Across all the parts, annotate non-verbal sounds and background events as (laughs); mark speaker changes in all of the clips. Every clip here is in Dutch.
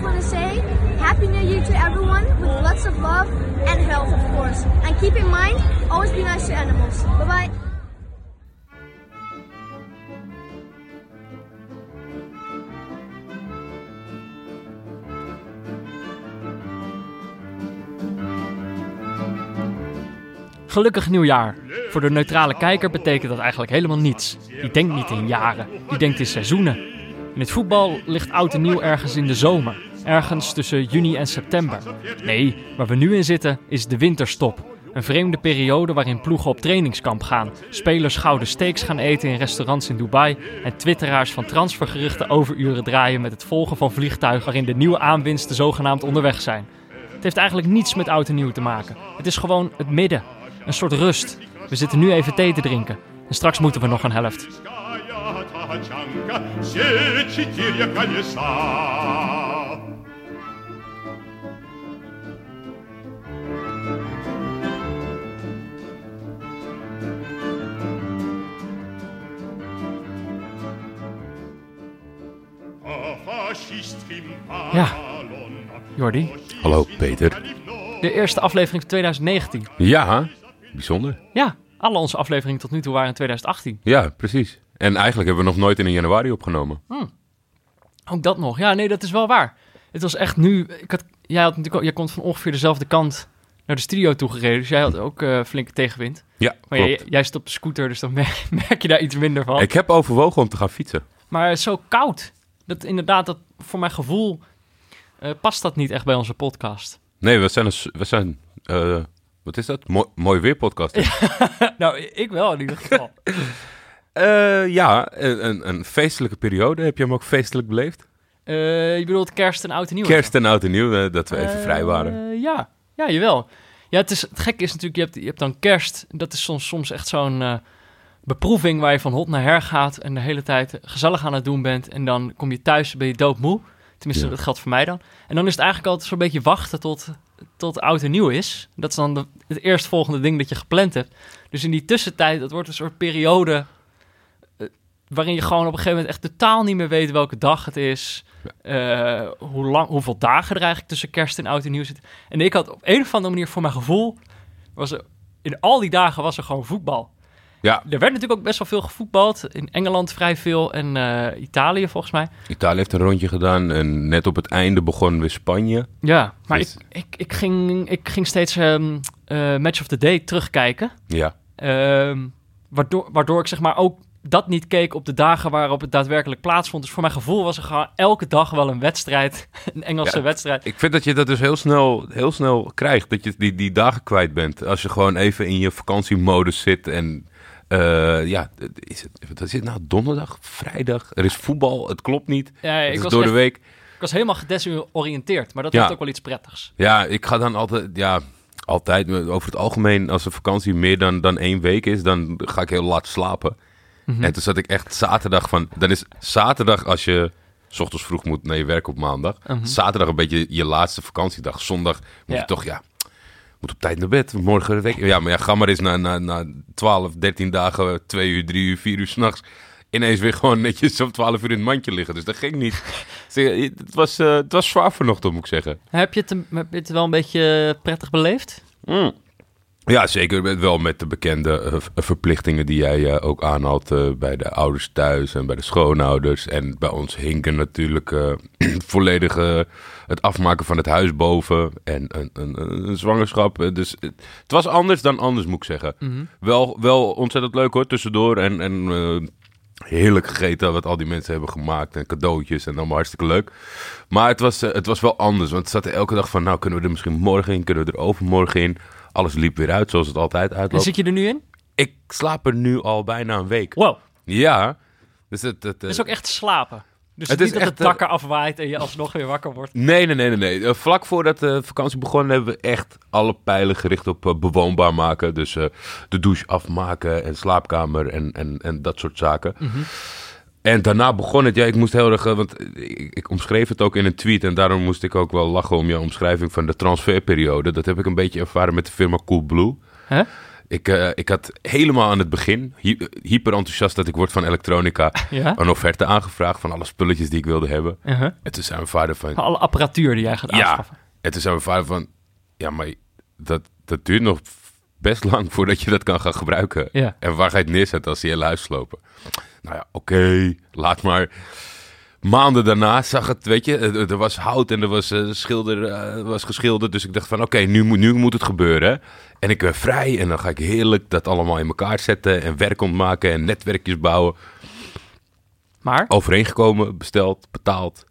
Speaker 1: just want to say Happy New Year to everyone with lots of love and health, of course. And keep in mind, always be nice to animals. Bye bye.
Speaker 2: Gelukkig nieuwjaar. Voor de neutrale kijker betekent dat eigenlijk helemaal niets. Die denkt niet in jaren, die denkt in seizoenen. In het voetbal ligt oud en nieuw ergens in de zomer. Ergens tussen juni en september. Nee, waar we nu in zitten is de winterstop. Een vreemde periode waarin ploegen op trainingskamp gaan, spelers gouden steaks gaan eten in restaurants in Dubai en twitteraars van transfergeruchten overuren draaien met het volgen van vliegtuigen waarin de nieuwe aanwinsten zogenaamd onderweg zijn. Het heeft eigenlijk niets met oud en nieuw te maken. Het is gewoon het midden, een soort rust. We zitten nu even thee te drinken en straks moeten we nog een helft. Ja, Jordi.
Speaker 3: Hallo Peter.
Speaker 2: De eerste aflevering van 2019.
Speaker 3: Ja, bijzonder.
Speaker 2: Ja, alle onze afleveringen tot nu toe waren in 2018.
Speaker 3: Ja, precies. En eigenlijk hebben we nog nooit in een januari opgenomen.
Speaker 2: Ook dat nog. Ja, nee, dat is wel waar. Het was echt nu. Ik had, jij, had natuurlijk, jij komt van ongeveer dezelfde kant naar de studio toe gereden. Dus jij had ook eh, flinke tegenwind.
Speaker 3: Ja,
Speaker 2: Maar
Speaker 3: klopt.
Speaker 2: jij, jij zit op de scooter, dus dan merk, (laughs) merk je daar iets minder van.
Speaker 3: Ik heb overwogen om te gaan fietsen.
Speaker 2: Maar het is zo koud. Dat inderdaad, dat, voor mijn gevoel eh, past dat niet echt bij onze podcast.
Speaker 3: Nee, we zijn, een, we zijn eh, wat is dat? Mooi, mooi weer podcast. (laughs)
Speaker 2: Nou, ik wel in ieder geval. (laughs)
Speaker 3: ja een, een, feestelijke periode. Heb je hem ook feestelijk beleefd?
Speaker 2: Eh, je bedoelt kerst en oud en nieuw?
Speaker 3: Kerst en oud en nieuw, eh, dat we even
Speaker 2: Eh,
Speaker 3: vrij waren.
Speaker 2: ja, ja, jawel. Ja, het, is, het gekke is natuurlijk, je hebt, je hebt dan kerst. Dat is soms, soms echt zo'n eh, beproeving waar je van hot naar her gaat en de hele tijd gezellig aan het doen bent. En dan kom je thuis, ben je doodmoe. Tenminste,
Speaker 3: Ja.
Speaker 2: dat geldt voor mij dan. En dan is het eigenlijk altijd zo'n beetje wachten tot, tot oud en nieuw is. Dat is dan de, het eerstvolgende ding dat je gepland hebt. Dus in die tussentijd, dat wordt een soort periode eh, waarin je gewoon op een gegeven moment echt totaal niet meer weet welke dag het is. eh, hoe lang, hoeveel dagen er eigenlijk tussen kerst en oud en nieuw zitten. En ik had op een of andere manier voor mijn gevoel, was er, in al die dagen was er gewoon voetbal.
Speaker 3: Ja,
Speaker 2: Er werd natuurlijk ook best wel veel gevoetbald. In Engeland vrij veel en eh, Italië volgens mij.
Speaker 3: Italië heeft een rondje gedaan en net op het einde begon weer Spanje.
Speaker 2: Ja, maar
Speaker 3: Dus-
Speaker 2: ik, ik, ik, ging, ik ging steeds ehm, eh, Match of the Day terugkijken.
Speaker 3: Ja,
Speaker 2: Ehm, waardoor, waardoor ik zeg maar ook dat niet keek op de dagen waarop het daadwerkelijk plaatsvond. Dus voor mijn gevoel was er gewoon elke dag wel een wedstrijd. (laughs) Een Engelse
Speaker 3: Ja.
Speaker 2: wedstrijd.
Speaker 3: ik vind dat je dat dus heel snel, heel snel krijgt. Dat je die, die dagen kwijt bent. Als je gewoon even in je vakantiemodus zit en... eh, ja, is het, wat is het nou? Donderdag? Vrijdag? Er is voetbal, het klopt niet.
Speaker 2: Ja, ik, was
Speaker 3: door
Speaker 2: echt-
Speaker 3: de week.
Speaker 2: ik was helemaal gedesoriënteerd. Maar dat
Speaker 3: Ja.
Speaker 2: heeft ook wel iets prettigs.
Speaker 3: Ja, ik ga dan altijd, ja, altijd, over het algemeen, als een vakantie meer dan, dan één week is, dan ga ik heel laat slapen.
Speaker 2: Mhm.
Speaker 3: En toen zat ik echt zaterdag van, dan is zaterdag als je, s ochtends vroeg moet naar je werk op maandag,
Speaker 2: Mhm.
Speaker 3: zaterdag een beetje je laatste vakantiedag. Zondag moet
Speaker 2: Ja.
Speaker 3: je toch, ja, moet op tijd naar bed, morgen de week. Ja, maar ja, ga maar eens na, na, na 12, 13 dagen, 2 uur, 3 uur, 4 uur s'nachts. Ineens weer gewoon netjes om 12 uur in het mandje liggen. Dus dat ging niet. (laughs) Het was, eh, het was zwaar vanochtend, moet ik zeggen.
Speaker 2: Heb je, het, een- heb je het wel een beetje prettig beleefd?
Speaker 3: Mm. Ja, zeker. Wel met de bekende eh, v- verplichtingen die jij eh, ook aanhaalt eh, bij de ouders thuis en bij de schoonouders. En bij ons hinken natuurlijk eh, (clears throat) volledig eh, het afmaken van het huis boven en een, een, een zwangerschap. Eh, Dus het, het was anders dan anders, moet ik zeggen. Wel, wel ontzettend leuk hoor, tussendoor. En, en eh, heerlijk gegeten wat al die mensen hebben gemaakt. En cadeautjes en allemaal hartstikke leuk. Maar het was, eh, het was wel anders. Want het zat er elke dag van, nou kunnen we er misschien morgen in, kunnen we er overmorgen in. Alles liep weer uit zoals het altijd
Speaker 2: En
Speaker 3: uitloopt.
Speaker 2: zit je er nu in?
Speaker 3: Ik slaap er nu al bijna een week.
Speaker 2: Wow,
Speaker 3: Ja. Dus het, het,
Speaker 2: is ook echt slapen. Dus
Speaker 3: Het
Speaker 2: het
Speaker 3: is
Speaker 2: niet dat
Speaker 3: echt,
Speaker 2: het dak
Speaker 3: eh,
Speaker 2: er afwaait en je alsnog weer wakker wordt.
Speaker 3: Nee, nee, nee, nee. nee. Eh, Vlak voordat de vakantie begon hebben we echt alle pijlen gericht op eh, bewoonbaar maken. Dus eh, de douche afmaken en slaapkamer en, en, en dat soort zaken. En daarna begon het, ja, ik moest heel erg, eh, want ik, ik omschreef het ook in een tweet en daarom moest ik ook wel lachen om jouw omschrijving van de transferperiode. Dat heb ik een beetje ervaren met de firma Coolblue.
Speaker 2: Hè?
Speaker 3: Ik, eh, ik had helemaal aan het begin, hy- hyper enthousiast dat ik word van elektronica, (laughs)
Speaker 2: Ja?
Speaker 3: een offerte aangevraagd van alle spulletjes die ik wilde hebben.
Speaker 2: Uh-huh.
Speaker 3: En toen zei mijn vader van,
Speaker 2: Alle apparatuur die jij gaat
Speaker 3: ja.
Speaker 2: aanschaffen.
Speaker 3: En toen zei mijn vader van, ja, maar dat, dat duurt nog best lang voordat je dat kan gaan gebruiken.
Speaker 2: Ja.
Speaker 3: En waar ga je het neerzetten als die hele huis slopen? Nou ja, oké, laat maar. Maanden daarna zag het, weet je, er was hout en er was, eh, schilder, eh, was geschilderd. Dus ik dacht van, oké, nu, moet- nu moet het gebeuren. En ik ben vrij en dan ga ik heerlijk dat allemaal in elkaar zetten en werk ontmaken en netwerkjes bouwen.
Speaker 2: Maar,
Speaker 3: Overeengekomen, besteld, betaald.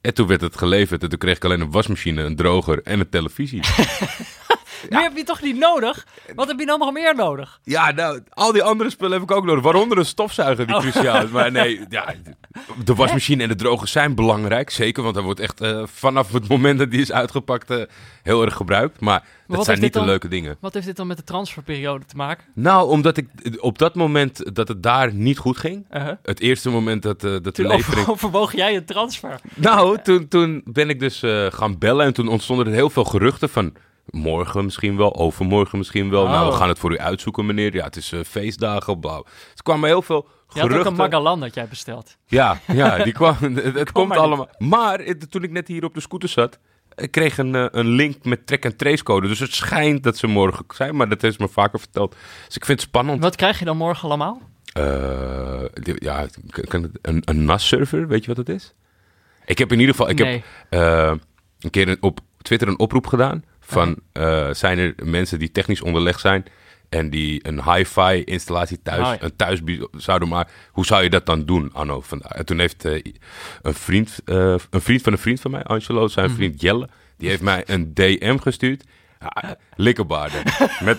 Speaker 3: En toen werd het geleverd en toen kreeg ik alleen een wasmachine, een droger en een televisie. (laughs)
Speaker 2: nu heb je toch niet nodig? Wat heb je dan nog meer nodig?
Speaker 3: Ja, nou, al die andere spullen heb ik ook nodig. Waaronder een stofzuiger die
Speaker 2: Oh.
Speaker 3: cruciaal is. Maar nee, ja, de wasmachine en de droger zijn belangrijk. Zeker, want dat wordt echt eh, vanaf het moment dat die is uitgepakt eh, heel erg gebruikt. Maar dat zijn niet de
Speaker 2: dan-
Speaker 3: leuke dingen.
Speaker 2: Wat heeft dit dan met de transferperiode te maken?
Speaker 3: Nou, omdat ik op dat moment dat het daar niet goed ging.
Speaker 2: Uh-huh.
Speaker 3: Het eerste moment dat, eh, dat de levering...
Speaker 2: over, overwoog jij een transfer.
Speaker 3: Nou, toen, toen ben ik dus gaan bellen en toen ontstonden er heel veel geruchten van... Morgen misschien wel, overmorgen misschien wel. Nou, we
Speaker 2: Oh.
Speaker 3: gaan het voor u uitzoeken, meneer. Ja, het is eh, feestdagen, blauw. Het kwamen heel veel
Speaker 2: Je had ook
Speaker 3: geruchten.
Speaker 2: een Magalan dat jij besteld.
Speaker 3: Ja, ja, die kwam. (laughs) Het, het komt
Speaker 2: niet.
Speaker 3: allemaal. Maar eh, toen ik net hier op de scooter zat, ik kreeg een, eh, een link met track en trace code. Dus het schijnt dat ze morgen zijn, maar dat heeft me vaker verteld. Dus ik vind het spannend.
Speaker 2: Wat krijg je dan morgen allemaal?
Speaker 3: Eh, die- ja, kan- het- een, een NAS-server, weet je wat dat is? Ik heb in ieder geval, ik
Speaker 2: Nee.
Speaker 3: heb eh, een keer een- op Twitter een oproep gedaan van eh, zijn er mensen die technisch onderlegd zijn en die een hi-fi installatie thuis,
Speaker 2: Oh ja.
Speaker 3: een thuis zouden maken. Hoe zou je dat dan doen, Anno? Vandaag? En toen heeft eh, een, vriend, eh, een vriend van een vriend van mij, Angelo,
Speaker 2: Mhm.
Speaker 3: zijn vriend Jelle, die heeft mij een DM gestuurd. Ja, likkerbaarden. (laughs) met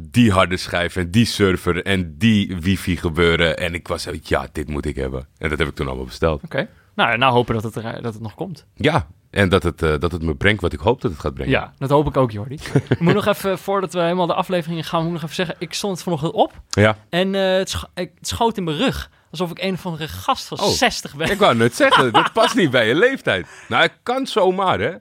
Speaker 3: die harde schijf en die server en die wifi gebeuren. En ik was zo, ja, dit moet ik hebben. En dat heb ik toen allemaal besteld.
Speaker 2: Oké. Nou, nou hopen dat het, er, dat het nog komt.
Speaker 3: Ja, en dat het, eh, dat het me brengt wat ik hoop dat het gaat brengen.
Speaker 2: Ja, dat hoop ik ook, Jordi. ik moet nog (laughs) even, voordat we helemaal de aflevering in gaan, moet ik nog even zeggen, ik stond het vanochtend op
Speaker 3: Ja.
Speaker 2: en eh, het, scho- ik- het schoot in mijn rug. Alsof ik een of andere gast van
Speaker 3: Oh.
Speaker 2: 60 ben.
Speaker 3: Ik wou net (laughs) zeggen, dat past niet bij je leeftijd. Nou, het kan zomaar, hè?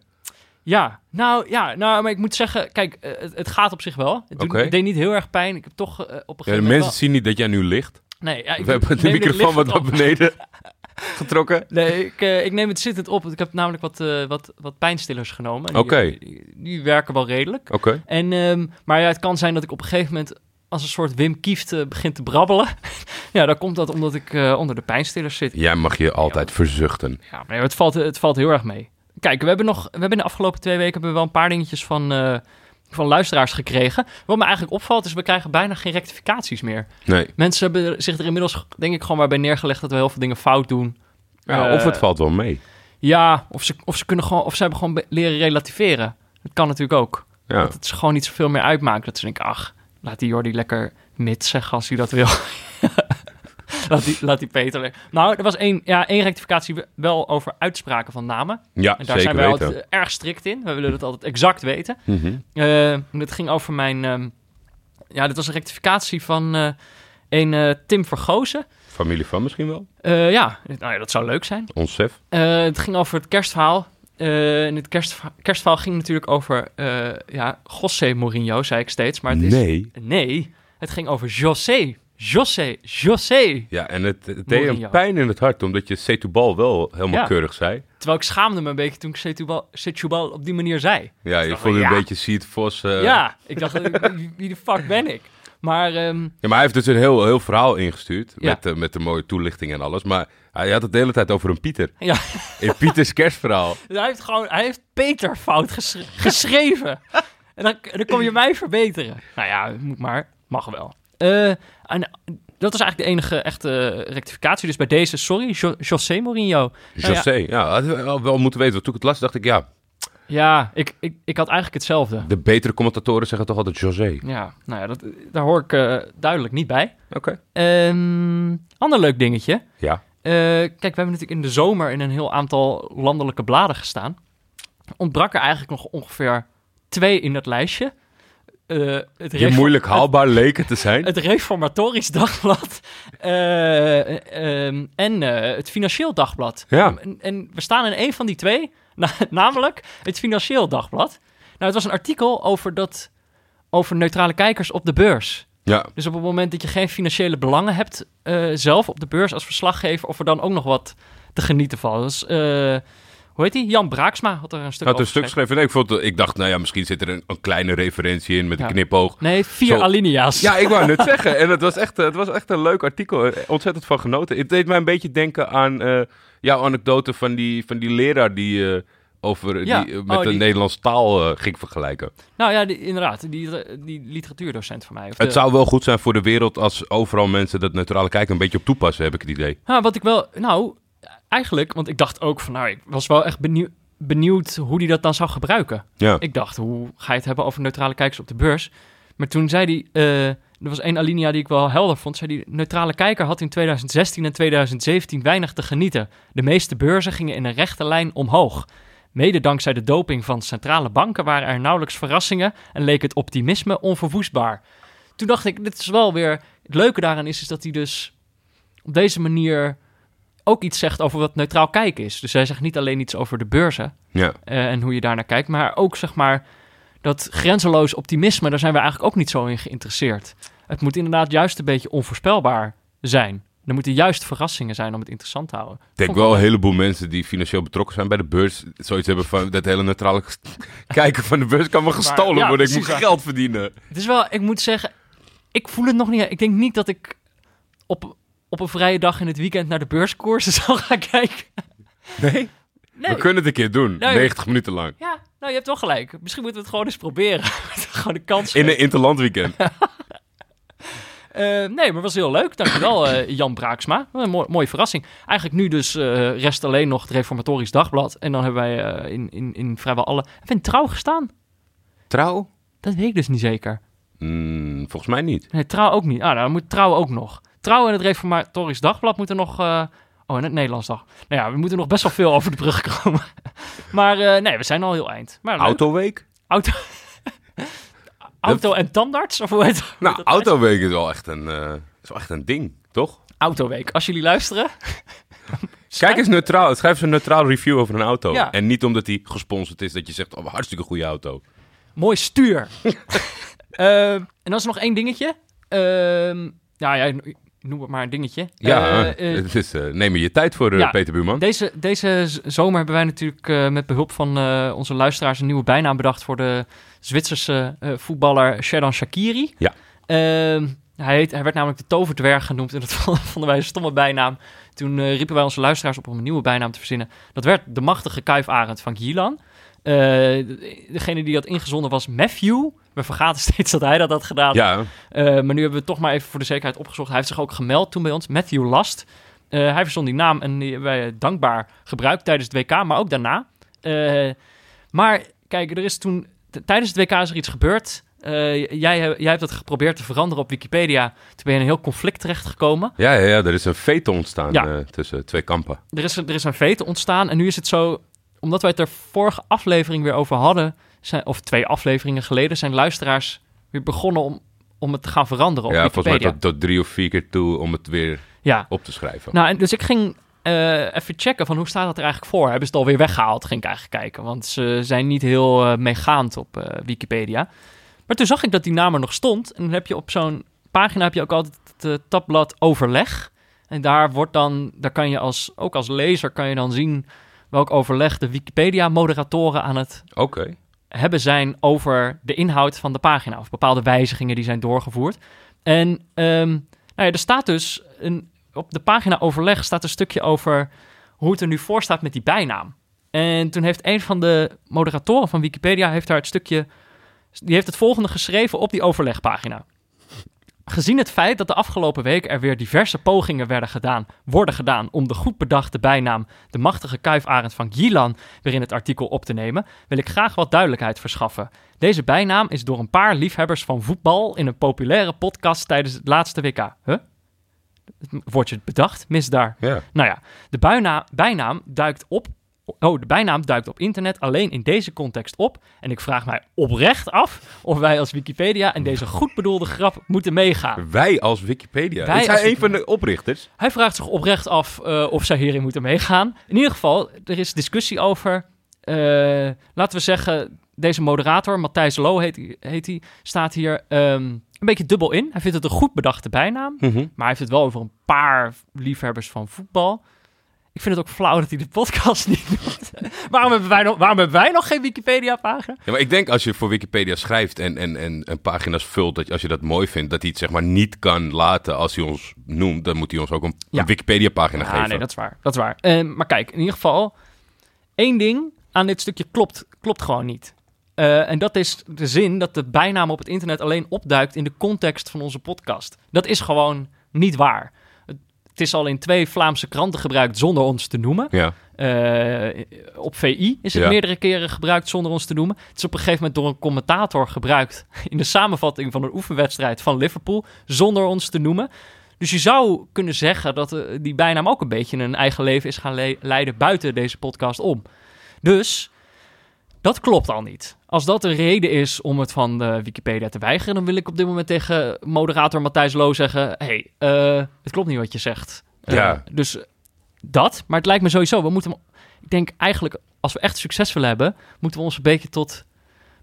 Speaker 2: Ja, nou ja, nou, maar ik moet zeggen, kijk, eh, het, het gaat op zich wel. Het, doet, deed niet heel erg pijn. Ik heb toch eh, op een
Speaker 3: Ja, de
Speaker 2: gegeven moment...
Speaker 3: mensen zien niet dat jij nu ligt.
Speaker 2: Nee, ja, ik
Speaker 3: We hebben de microfoon wat naar beneden (laughs) (laughs) getrokken.
Speaker 2: Nee, ik, eh, ik neem het zittend op. Ik heb namelijk wat, eh, wat, wat pijnstillers genomen. En
Speaker 3: Oké.
Speaker 2: Die, die, die werken wel redelijk.
Speaker 3: Oké.
Speaker 2: En, ehm, maar ja, het kan zijn dat ik op een gegeven moment als een soort Wim Kieft eh, begin te brabbelen. (laughs) ja, dan komt dat omdat ik eh, onder de pijnstillers zit.
Speaker 3: Jij mag je altijd verzuchten.
Speaker 2: Ja, maar het valt, het valt heel erg mee. Kijk, we hebben nog, we hebben in de afgelopen twee weken hebben we wel een paar dingetjes van, eh, van luisteraars gekregen. Wat me eigenlijk opvalt is, we krijgen bijna geen rectificaties meer.
Speaker 3: Nee.
Speaker 2: Mensen hebben zich er inmiddels, denk ik, gewoon maar bij neergelegd dat we heel veel dingen fout doen.
Speaker 3: Ja,
Speaker 2: Eh,
Speaker 3: of het valt wel mee.
Speaker 2: Ja, of ze, of ze kunnen gewoon, of ze hebben gewoon leren relativeren. Dat kan natuurlijk ook.
Speaker 3: Ja.
Speaker 2: Dat het ze gewoon niet zoveel meer uitmaakt. Dat ze denken, ach, laat die Jordi lekker mid zeggen als hij dat wil. (laughs) (laughs) laat, die, laat die Peter. Nou, er was één, ja, één rectificatie wel over uitspraken van namen.
Speaker 3: Ja,
Speaker 2: En daar zijn wij altijd erg strikt in. We willen het altijd exact weten.
Speaker 3: Mhm.
Speaker 2: Eh het ging over mijn... ehm, ja, dit was een rectificatie van eh, een eh, Tim Vergozen.
Speaker 3: Familie van misschien wel?
Speaker 2: Ja, nou ja, dat zou leuk zijn.
Speaker 3: Ons chef?
Speaker 2: Het ging over het kerstverhaal. En het kerstverhaal, kerstverhaal ging natuurlijk over ja, José Mourinho, zei ik steeds. Maar het is,
Speaker 3: Nee.
Speaker 2: Nee, het ging over José. José, José.
Speaker 3: Ja, en het, het deed
Speaker 2: Mourinho.
Speaker 3: een pijn in het hart, omdat je Setubal wel helemaal
Speaker 2: Ja.
Speaker 3: keurig zei.
Speaker 2: Terwijl ik schaamde me een beetje toen ik Setúbal op die manier zei.
Speaker 3: Ja, je voelde
Speaker 2: van,
Speaker 3: een beetje Vos. eh,
Speaker 2: ja, ik dacht, wie, wie de fuck ben ik? Maar ehm,
Speaker 3: Ja, maar hij heeft dus een heel, heel verhaal ingestuurd.
Speaker 2: Ja.
Speaker 3: Met, eh, met de mooie toelichting en alles. Maar hij had het de hele tijd over een Pieter.
Speaker 2: ja,
Speaker 3: In Pieters kerstverhaal. (laughs)
Speaker 2: hij heeft gewoon, hij heeft Peter fout ges- geschreven. en dan, dan kom je mij verbeteren. Nou ja, moet maar, mag wel. Eh, en dat was eigenlijk de enige echte rectificatie. Dus bij deze, sorry, Jo- José Mourinho. Nou ja,
Speaker 3: José, ja, had hij wel moeten weten. Want toen ik het las, dacht ik, ja,
Speaker 2: Ja, ik, ik, ik had eigenlijk hetzelfde.
Speaker 3: de betere commentatoren zeggen toch altijd José.
Speaker 2: Ja, nou ja, dat, daar hoor ik eh, duidelijk niet bij.
Speaker 3: Oké.
Speaker 2: Ehm ander leuk dingetje.
Speaker 3: Ja.
Speaker 2: Eh, kijk, we hebben natuurlijk in de zomer in een heel aantal landelijke bladen gestaan. Ontbrak er eigenlijk nog ongeveer twee in dat lijstje. Het,
Speaker 3: Je moeilijk haalbaar leken te zijn.
Speaker 2: het, Reformatorisch (laughs) Dagblad eh, ehm, en eh, het Financieel Dagblad.
Speaker 3: Ja.
Speaker 2: En, en we staan in één van die twee, (laughs) na- namelijk het Financieel Dagblad. Nou, het was een artikel over dat over neutrale kijkers op de beurs.
Speaker 3: Ja,
Speaker 2: Dus op het moment dat je geen financiële belangen hebt zelf op de beurs als verslaggever, of er dan ook nog wat te genieten valt. Dus, hoe heet die? Jan Braaksma had er een stuk
Speaker 3: had een stuk
Speaker 2: geschreven.
Speaker 3: Nee, ik, vond, ik dacht, nou ja, misschien zit er een, een kleine referentie in met
Speaker 2: Ja.
Speaker 3: een knipoog.
Speaker 2: Nee, vier
Speaker 3: Zo-
Speaker 2: alinea's.
Speaker 3: Ja, ik wou net (laughs) zeggen. En het was, echt, eh, het was echt een leuk artikel. Eh, Ontzettend van genoten. Het deed mij een beetje denken aan eh, jouw anekdote van die, van die leraar die eh, over
Speaker 2: Ja.
Speaker 3: die, eh, met
Speaker 2: Oh,
Speaker 3: de
Speaker 2: die-
Speaker 3: Nederlandse taal ging vergelijken.
Speaker 2: Nou ja, die, inderdaad, die, die literatuurdocent van mij. Of
Speaker 3: Het
Speaker 2: de-
Speaker 3: zou wel goed zijn voor de wereld als overal mensen dat neutrale kijken een beetje op toepassen, heb ik het idee.
Speaker 2: Nou, wat ik wel, nou, eigenlijk, want ik dacht ook van, nou, ik was wel echt benieuwd, benieuwd hoe die dat dan zou gebruiken.
Speaker 3: Ja.
Speaker 2: Ik dacht, hoe ga je het hebben over neutrale kijkers op de beurs? Maar toen zei hij, eh, er was één alinea die ik wel helder vond. Zei die, neutrale kijker had in 2016 en 2017 weinig te genieten. De meeste beurzen gingen in een rechte lijn omhoog. Mede dankzij de doping van centrale banken waren er nauwelijks verrassingen en leek het optimisme onverwoestbaar. Toen dacht ik, dit is wel weer... Het leuke daaraan is, is dat hij dus op deze manier ook iets zegt over wat neutraal kijken is. Dus hij zegt niet alleen iets over de beurzen,
Speaker 3: Ja.
Speaker 2: eh, en hoe je daarnaar kijkt. Maar ook zeg maar dat grenzeloos optimisme, daar zijn we eigenlijk ook niet zo in geïnteresseerd. Het moet inderdaad juist een beetje onvoorspelbaar zijn. Er moeten juist verrassingen zijn om het interessant te houden.
Speaker 3: Ik denk wel een heleboel mensen die financieel betrokken zijn bij de beurs. Zoiets hebben van dat hele neutrale (laughs) kijken van de beurs kan me gestolen
Speaker 2: ja,
Speaker 3: worden. Ik moet geld verdienen.
Speaker 2: Het is wel, ik moet zeggen, ik voel het nog niet. Ik denk niet dat ik op, op een vrije dag in het weekend naar de beurskoersen (laughs) zal gaan kijken.
Speaker 3: Nee?
Speaker 2: Nee.
Speaker 3: We kunnen het een keer doen.
Speaker 2: Nee.
Speaker 3: 90 minuten lang.
Speaker 2: Ja, nou je hebt wel gelijk. Misschien moeten we het gewoon eens proberen. (laughs) gewoon een kans
Speaker 3: In een interlandweekend. (laughs)
Speaker 2: Eh, nee, maar was heel leuk. Dankjewel, eh Jan Braaksma. Een mooi, mooie verrassing. Eigenlijk nu dus eh, rest alleen nog het Reformatorisch Dagblad. En dan hebben wij eh, in, in, in vrijwel alle... Hebben we in Trouw gestaan?
Speaker 3: Trouw?
Speaker 2: Dat weet ik dus niet zeker.
Speaker 3: Mm, volgens mij niet.
Speaker 2: Nee, Trouw ook niet. Ah, nou, dan moet Trouw ook nog. Trouw en het Reformatorisch Dagblad moeten nog... eh, oh, en het Nederlands Dag. Nou ja, we moeten nog best wel veel over de brug komen. (laughs) maar eh, nee, we zijn al heel eind. Maar leuk.
Speaker 3: Autoweek?
Speaker 2: Auto... (laughs) Auto en tandarts? Of hoe heet
Speaker 3: Nou, Autoweek is wel echt een, eh, is wel echt een ding, toch?
Speaker 2: Autoweek. Als jullie luisteren... (laughs)
Speaker 3: Kijk eens neutraal. Schrijf eens een neutraal review over een auto.
Speaker 2: Ja.
Speaker 3: En niet omdat die gesponsord is dat je zegt, oh, hartstikke goede auto.
Speaker 2: Mooi stuur. Ehm, en dan is nog één dingetje. Ehm ja, ja, noem het maar een dingetje.
Speaker 3: Ja,
Speaker 2: Eh, eh,
Speaker 3: het is, eh, neem je tijd voor, eh,
Speaker 2: ja.
Speaker 3: Peter Buurman.
Speaker 2: deze, deze zomer hebben wij natuurlijk eh, met behulp van eh, onze luisteraars een nieuwe bijnaam bedacht voor de Zwitserse eh, voetballer Sheridan Shakiri.
Speaker 3: Ja.
Speaker 2: Ehm, hij, heet, hij werd namelijk de toverdwerg genoemd en dat vonden wij een stomme bijnaam. Toen eh, riepen wij onze luisteraars op om een nieuwe bijnaam te verzinnen. Dat werd de machtige kuifarend van Gielan. Eh, degene die dat ingezonden was Matthew. We vergaten (laughs) steeds dat hij dat had gedaan.
Speaker 3: Ja,
Speaker 2: Eh, maar nu hebben we het toch maar even voor de zekerheid opgezocht. Hij heeft zich ook gemeld toen bij ons, Matthew Last. Eh, hij verzon die naam en die hebben wij dankbaar gebruikt tijdens het WK, maar ook daarna. Maar kijk, er is toen tijdens het WK is er iets gebeurd. Jij, jij hebt dat geprobeerd te veranderen op Wikipedia. Toen ben je in een heel conflict terechtgekomen.
Speaker 3: ja, ja, ja, er is een veto ontstaan
Speaker 2: Ja.
Speaker 3: tussen twee kampen.
Speaker 2: Er is, er is een vete ontstaan en nu is het zo... Omdat wij het er vorige aflevering weer over hadden... Zijn, of twee afleveringen geleden... zijn luisteraars weer begonnen om, om het te gaan veranderen op
Speaker 3: ja, volgens mij
Speaker 2: Wikipedia.
Speaker 3: tot, tot drie of vier keer toe om het weer
Speaker 2: Ja,
Speaker 3: op te schrijven.
Speaker 2: Nou, en dus ik ging eh, even checken van hoe staat dat er eigenlijk voor. Hebben ze het alweer weggehaald, ging ik eigenlijk kijken. Want ze zijn niet heel eh, meegaand op eh, Wikipedia. Maar toen zag ik dat die naam er nog stond. En dan heb je op zo'n pagina heb je ook altijd het tabblad overleg. En daar wordt dan, daar kan je als, ook als lezer kan je dan zien welk overleg de Wikipedia-moderatoren aan het hebben zijn over de inhoud van de pagina. Of bepaalde wijzigingen die zijn doorgevoerd. En ehm, nou ja, er staat dus een, op de pagina overleg staat een stukje over hoe het er nu voor staat met die bijnaam. En toen heeft een van de moderatoren van Wikipedia heeft daar het stukje. Die heeft het volgende geschreven op die overlegpagina. Gezien het feit dat de afgelopen week er weer diverse pogingen werden gedaan, worden gedaan om de goed bedachte bijnaam de machtige kuifarend van Gilan weer in het artikel op te nemen, wil ik graag wat duidelijkheid verschaffen. Deze bijnaam is door een paar liefhebbers van voetbal in een populaire podcast tijdens het laatste WK. Huh? Wordt je bedacht? Mis daar.
Speaker 3: Ja.
Speaker 2: Nou ja, de bijna- bijnaam duikt op. Oh, de bijnaam duikt op internet alleen in deze context op. En ik vraag mij oprecht af of wij als Wikipedia in deze goed bedoelde grap moeten meegaan.
Speaker 3: Wij als Wikipedia.
Speaker 2: Wij
Speaker 3: is hij
Speaker 2: als
Speaker 3: een van de oprichters?
Speaker 2: Hij vraagt zich oprecht af eh, of zij hierin moeten meegaan. In ieder geval, er is discussie over. eh, laten we zeggen, deze moderator, Matthijs Lo heet, hij- heet hij, staat hier ehm, een beetje dubbel in. Hij vindt het een goed bedachte bijnaam,
Speaker 3: Mhm.
Speaker 2: maar hij heeft het wel over een paar liefhebbers van voetbal. Ik vind het ook flauw dat hij de podcast niet doet. (laughs) waarom, hebben wij nog, waarom hebben wij nog geen Wikipedia-pagina?
Speaker 3: Ja, maar ik denk als je voor Wikipedia schrijft en, en, en, en pagina's vult, dat als je dat mooi vindt, dat hij het zeg maar niet kan laten als hij ons noemt, dan moet hij ons ook een,
Speaker 2: Ja.
Speaker 3: een Wikipedia-pagina
Speaker 2: Ja,
Speaker 3: geven.
Speaker 2: nee, dat is waar. Dat is waar. Ehm, maar kijk, in ieder geval, één ding aan dit stukje klopt, klopt gewoon niet. Eh, en dat is de zin dat de bijnaam op het internet alleen opduikt in de context van onze podcast. Dat is gewoon niet waar. Het, is al in twee Vlaamse kranten gebruikt zonder ons te noemen.
Speaker 3: Ja.
Speaker 2: Eh, op VI is het
Speaker 3: Ja.
Speaker 2: meerdere keren gebruikt zonder ons te noemen. Het is op een gegeven moment door een commentator gebruikt (laughs) in de samenvatting van een oefenwedstrijd van Liverpool zonder ons te noemen. Dus je zou kunnen zeggen dat eh, die bijnaam ook een beetje een eigen leven is gaan le- leiden buiten deze podcast om. Dus dat klopt al niet. Als dat een reden is om het van de Wikipedia te weigeren, dan wil ik op dit moment tegen moderator Matthijs Loo zeggen: hey, eh, het klopt niet wat je zegt. Eh,
Speaker 3: Ja.
Speaker 2: Dus dat, maar het lijkt me sowieso, we moeten, ik denk eigenlijk, als we echt succes willen hebben, moeten we ons een beetje tot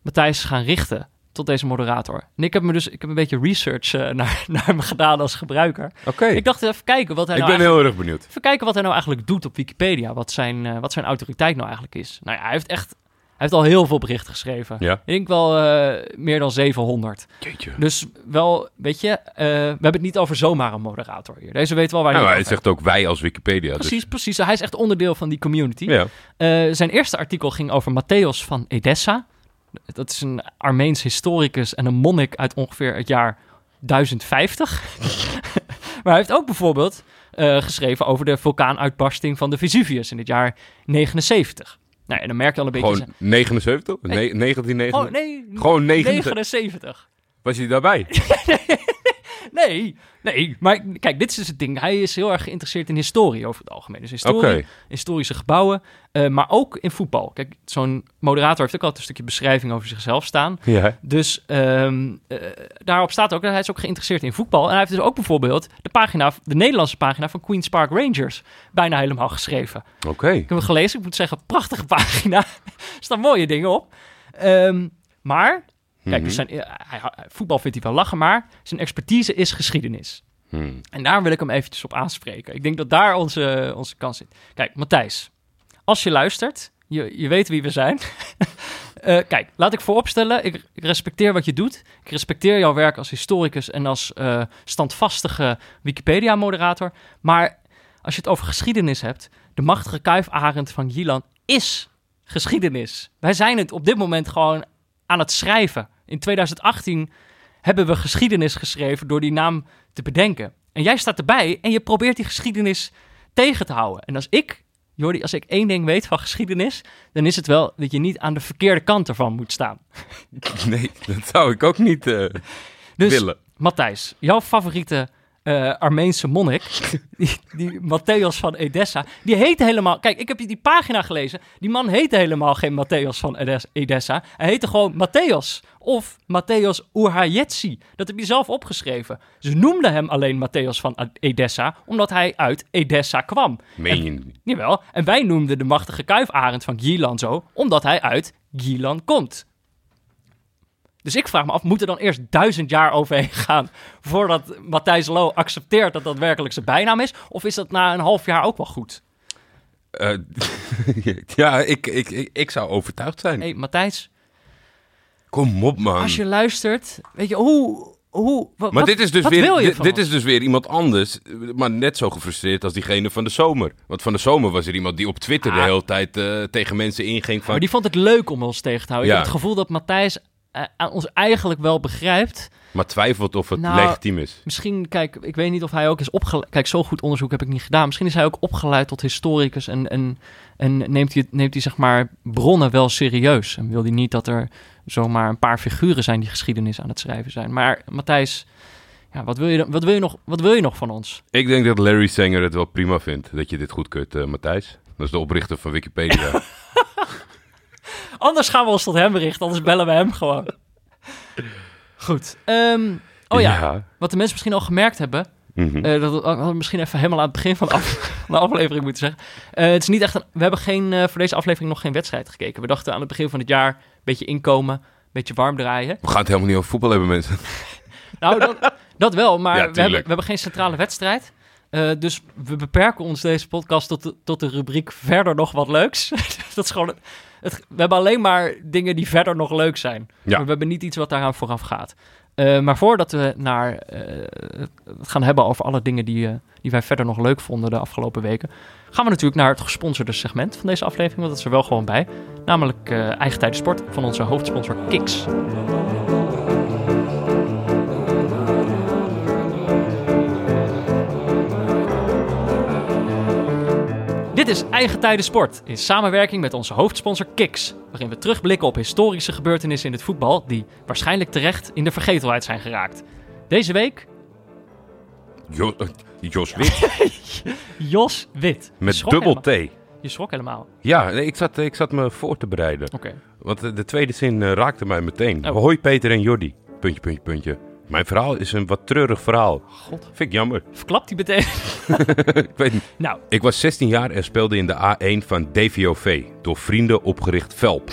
Speaker 2: Matthijs gaan richten. Tot deze moderator. En ik heb me dus, ik heb een beetje research eh, (laughs) naar, naar hem gedaan als gebruiker.
Speaker 3: Oké.
Speaker 2: Ik dacht even kijken wat hij
Speaker 3: Ik
Speaker 2: nou
Speaker 3: ben heel erg benieuwd.
Speaker 2: Even kijken wat hij nou eigenlijk doet op Wikipedia. Wat zijn, eh, wat zijn autoriteit nou eigenlijk is. Nou ja, hij heeft echt... Hij heeft al heel veel berichten geschreven.
Speaker 3: Ja.
Speaker 2: Ik denk wel eh, meer dan 700.
Speaker 3: Jeetje.
Speaker 2: Dus wel, weet je, eh, we hebben het niet over zomaar een moderator hier. Deze weet wel waar
Speaker 3: Ja,
Speaker 2: hij
Speaker 3: maar
Speaker 2: het
Speaker 3: hij zegt ook wij als Wikipedia. dus-
Speaker 2: Precies, precies. Hij is echt onderdeel van die community.
Speaker 3: Ja.
Speaker 2: Eh, zijn eerste artikel ging over Matthäus van Edessa. Dat is een Armeens historicus en een monnik uit ongeveer het jaar 1050. (laughs) maar hij heeft ook bijvoorbeeld geschreven over de vulkaanuitbarsting van de Vesuvius in het jaar 79. Nou, en dan merk je al een beetje...
Speaker 3: Gewoon 79?
Speaker 2: Nee.
Speaker 3: Nee, 1979?
Speaker 2: Oh, nee,
Speaker 3: Gewoon 79.
Speaker 2: 79.
Speaker 3: Was hij daarbij?
Speaker 2: Nee, (laughs) nee, maar kijk, dit is dus het ding. Hij is heel erg geïnteresseerd in historie over het algemeen. Dus historie, historische gebouwen, eh, maar ook in voetbal. Kijk, zo'n moderator heeft ook altijd een stukje beschrijving over zichzelf staan.
Speaker 3: Ja.
Speaker 2: Dus ehm, eh, daarop staat ook dat hij is ook geïnteresseerd in voetbal. En hij heeft dus ook bijvoorbeeld de pagina, de Nederlandse pagina van Queen's Park Rangers bijna helemaal geschreven.
Speaker 3: Oké.
Speaker 2: Ik heb gelezen, ik moet zeggen, prachtige (laughs) pagina. er staan mooie dingen op. Ehm, maar, kijk,
Speaker 3: Mhm.
Speaker 2: dus zijn, eh, hij, hij- voetbal vindt hij wel lachen, maar zijn expertise is geschiedenis.
Speaker 3: Hmm.
Speaker 2: En daar wil ik hem eventjes op aanspreken. Ik denk dat daar onze, onze kans zit. Kijk, Matthijs, als je luistert, je, je weet wie we zijn. (laughs) Eh, kijk, laat ik vooropstellen, ik, ik respecteer wat je doet. Ik respecteer jouw werk als historicus en als eh, standvastige Wikipedia-moderator. Maar als je het over geschiedenis hebt, de machtige kuifarend van Jilan is geschiedenis. Wij zijn het op dit moment gewoon aan het schrijven. In 2018 hebben we geschiedenis geschreven door die naam te bedenken. En jij staat erbij en je probeert die geschiedenis tegen te houden. En als ik, Jordi, als ik één ding weet van geschiedenis, dan is het wel dat je niet aan de verkeerde kant ervan moet staan. (laughs)
Speaker 3: Nee, dat zou ik ook niet eh,
Speaker 2: Dus
Speaker 3: willen.
Speaker 2: Matthijs, jouw favoriete eh, Armeense monnik, (laughs) die, die Matthäus van Edessa, die heet helemaal... Kijk, ik heb die pagina gelezen. Die man heette helemaal geen Matthäus van Edes- Edessa. Hij heette gewoon Matthäus of Matthäus Urhajetsi. Dat heb je zelf opgeschreven. Ze noemden hem alleen Matthäus van Edessa, omdat hij uit Edessa kwam.
Speaker 3: Meen je niet?
Speaker 2: Jawel, en wij noemden de machtige kuifarend van Gilan zo, omdat hij uit Gilan komt. Dus ik vraag me af, moet er dan eerst duizend jaar overheen (laughs) gaan voordat Matthijs Lo accepteert dat dat werkelijk zijn bijnaam is? Of is dat na een half jaar ook wel goed?
Speaker 3: Eh, (laughs) ja, ik, ik, ik, ik zou overtuigd zijn.
Speaker 2: Hé, hey, Matthijs,
Speaker 3: Kom op, man.
Speaker 2: als je luistert, weet je, hoe... hoe wat,
Speaker 3: Maar dit is, dus weer,
Speaker 2: wil je
Speaker 3: dit,
Speaker 2: van
Speaker 3: dit
Speaker 2: ons?
Speaker 3: is dus weer iemand anders, maar net zo gefrustreerd als diegene van de zomer. Want van de zomer was er iemand die op Twitter de
Speaker 2: Ah.
Speaker 3: hele tijd eh, tegen mensen inging van...
Speaker 2: Maar die vond het leuk om ons tegen te houden.
Speaker 3: Ja.
Speaker 2: Ik heb het gevoel dat Matthijs aan ons eigenlijk wel begrijpt...
Speaker 3: maar twijfelt of het
Speaker 2: Nou,
Speaker 3: legitiem is.
Speaker 2: Misschien, kijk, ik weet niet of hij ook is opgeleid. Kijk, zo goed onderzoek heb ik niet gedaan. Misschien is hij ook opgeleid tot historicus en, en, en neemt, hij, neemt hij zeg maar bronnen wel serieus. En wil hij niet dat er zomaar een paar figuren zijn die geschiedenis aan het schrijven zijn. Maar Matthijs, ja, wat, wil je, wat, wil je nog, wat wil je nog van ons?
Speaker 3: Ik denk dat Larry Sanger het wel prima vindt dat je dit goedkeurt, eh Matthijs. Dat is de oprichter van Wikipedia. (laughs)
Speaker 2: Anders gaan we ons tot hem richten, anders bellen we hem gewoon. Goed. ehm, oh ja, wat de mensen misschien al gemerkt hebben.
Speaker 3: Mhm.
Speaker 2: Eh, dat hadden we misschien even helemaal aan het begin van de, af- (laughs) van de aflevering moeten zeggen. Eh, het is niet echt een, we hebben geen, eh, voor deze aflevering nog geen wedstrijd gekeken. We dachten aan het begin van het jaar een beetje inkomen, een beetje warm draaien.
Speaker 3: We gaan het helemaal niet over voetbal hebben, mensen. (laughs)
Speaker 2: Nou, dat, dat wel, maar
Speaker 3: Ja,
Speaker 2: we, hebben, we hebben geen centrale wedstrijd. Eh, dus we beperken ons deze podcast tot de, tot de rubriek verder nog wat leuks. (laughs) dat is gewoon het, we hebben alleen maar dingen die verder nog leuk zijn.
Speaker 3: Ja.
Speaker 2: Maar we hebben niet iets wat daaraan vooraf gaat. Eh, maar voordat we naar, eh, het gaan hebben over alle dingen die, eh, die wij verder nog leuk vonden de afgelopen weken, gaan we natuurlijk naar het gesponsorde segment van deze aflevering, want dat is er wel gewoon bij. Namelijk Eigen Sport van onze hoofdsponsor Kiks. Dit is Eigen Tijden Sport in samenwerking met onze hoofdsponsor Kiks, waarin we terugblikken op historische gebeurtenissen in het voetbal die waarschijnlijk terecht in de vergetelheid zijn geraakt. Deze week
Speaker 3: Jo- eh, Jos Wit (laughs)
Speaker 2: Jos Wit.
Speaker 3: Met dubbel T.
Speaker 2: Je schrok helemaal.
Speaker 3: Ja, ik zat, ik zat me voor te bereiden.
Speaker 2: Oké.
Speaker 3: Want de, de tweede zin eh, raakte mij meteen.
Speaker 2: Oh.
Speaker 3: Hoi Peter en Jordi. Puntje, puntje, puntje. Mijn verhaal is een wat treurig verhaal.
Speaker 2: God.
Speaker 3: Vind ik jammer. (laughs)
Speaker 2: Verklapt die meteen?
Speaker 3: ik weet niet.
Speaker 2: nou,
Speaker 3: Ik was 16 jaar en speelde in de A1 van DVOV. Door vrienden opgericht Velp. (laughs)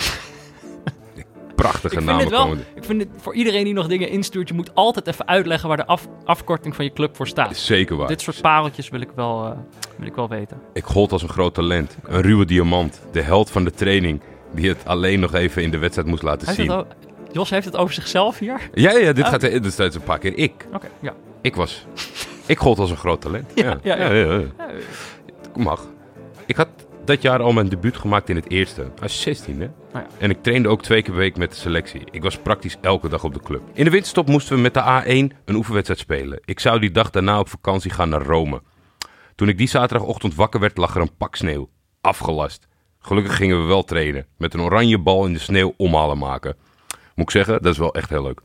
Speaker 3: Prachtige
Speaker 2: ik vind
Speaker 3: namen
Speaker 2: wel. Ik vind het voor iedereen die nog dingen instuurt, je moet altijd even uitleggen waar de af- afkorting van je club voor staat.
Speaker 3: Zeker waar.
Speaker 2: Dit soort pareltjes wil ik wel, eh, wil ik wel weten.
Speaker 3: Ik gold als een groot talent. Een ruwe diamant. De held van de training. Die het alleen nog even in de wedstrijd moest laten zien.
Speaker 2: Jos heeft het over zichzelf hier?
Speaker 3: Ja, ja, dit
Speaker 2: Oh.
Speaker 3: gaat dit staat een paar keer ik.
Speaker 2: Oké, ja.
Speaker 3: Ik was. Ik gold als een groot talent. Ja,
Speaker 2: ja, ja.
Speaker 3: ja. Mag. Ik had dat jaar al mijn debuut gemaakt in het eerste. Was 16, hè?
Speaker 2: ja.
Speaker 3: En ik trainde ook twee keer per week met de selectie. Ik was praktisch elke dag op de club. In de winterstop moesten we met de A1 een oefenwedstrijd spelen. Ik zou die dag daarna op vakantie gaan naar Rome. Toen ik die zaterdagochtend wakker werd, lag er een pak sneeuw. Afgelast. Gelukkig gingen we wel trainen. Met een oranje bal in de sneeuw omhalen maken. Moet ik zeggen, dat is wel echt heel leuk.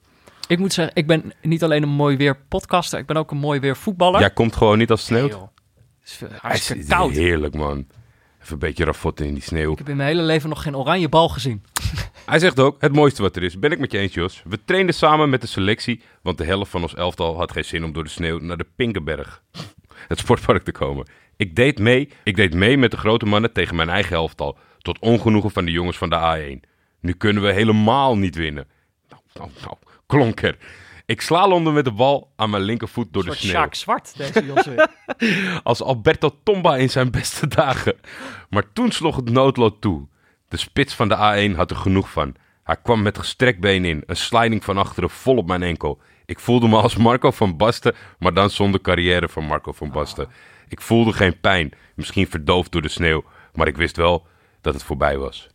Speaker 2: Ik moet zeggen, ik ben niet alleen een mooi weer podcaster, ik ben ook een mooi weer voetballer.
Speaker 3: Jij komt gewoon niet als het
Speaker 2: Nee,
Speaker 3: sneeuwt.
Speaker 2: Het is koud.
Speaker 3: heerlijk, man. Even een beetje rafotten in die sneeuw.
Speaker 2: Ik heb in mijn hele leven nog geen oranje bal gezien. (laughs)
Speaker 3: Hij zegt ook, het mooiste wat er is. Ben ik met je eens, Jos. We trainden samen met de selectie, want de helft van ons elftal had geen zin om door de sneeuw naar de Pinkenberg, (laughs) het sportpark te komen. Ik deed mee, ik deed mee met de grote mannen tegen mijn eigen elftal, tot ongenoegen van de jongens van de A1. Nu kunnen we helemaal niet winnen. Nou, nou, nou, klonker. Ik slalomde met de bal aan mijn linkervoet door de sneeuw.
Speaker 2: Sjaak Zwart, deze Jos weer. (laughs)
Speaker 3: Als Alberto Tomba in zijn beste dagen. Maar toen sloeg het noodlot toe. De spits van de A1 had er genoeg van. Hij kwam met gestrekt been in, een sliding van achteren vol op mijn enkel. Ik voelde me als Marco van Basten, maar dan zonder carrière van Marco van Basten. Ik voelde geen pijn, misschien verdoofd door de sneeuw, maar ik wist wel dat het voorbij was.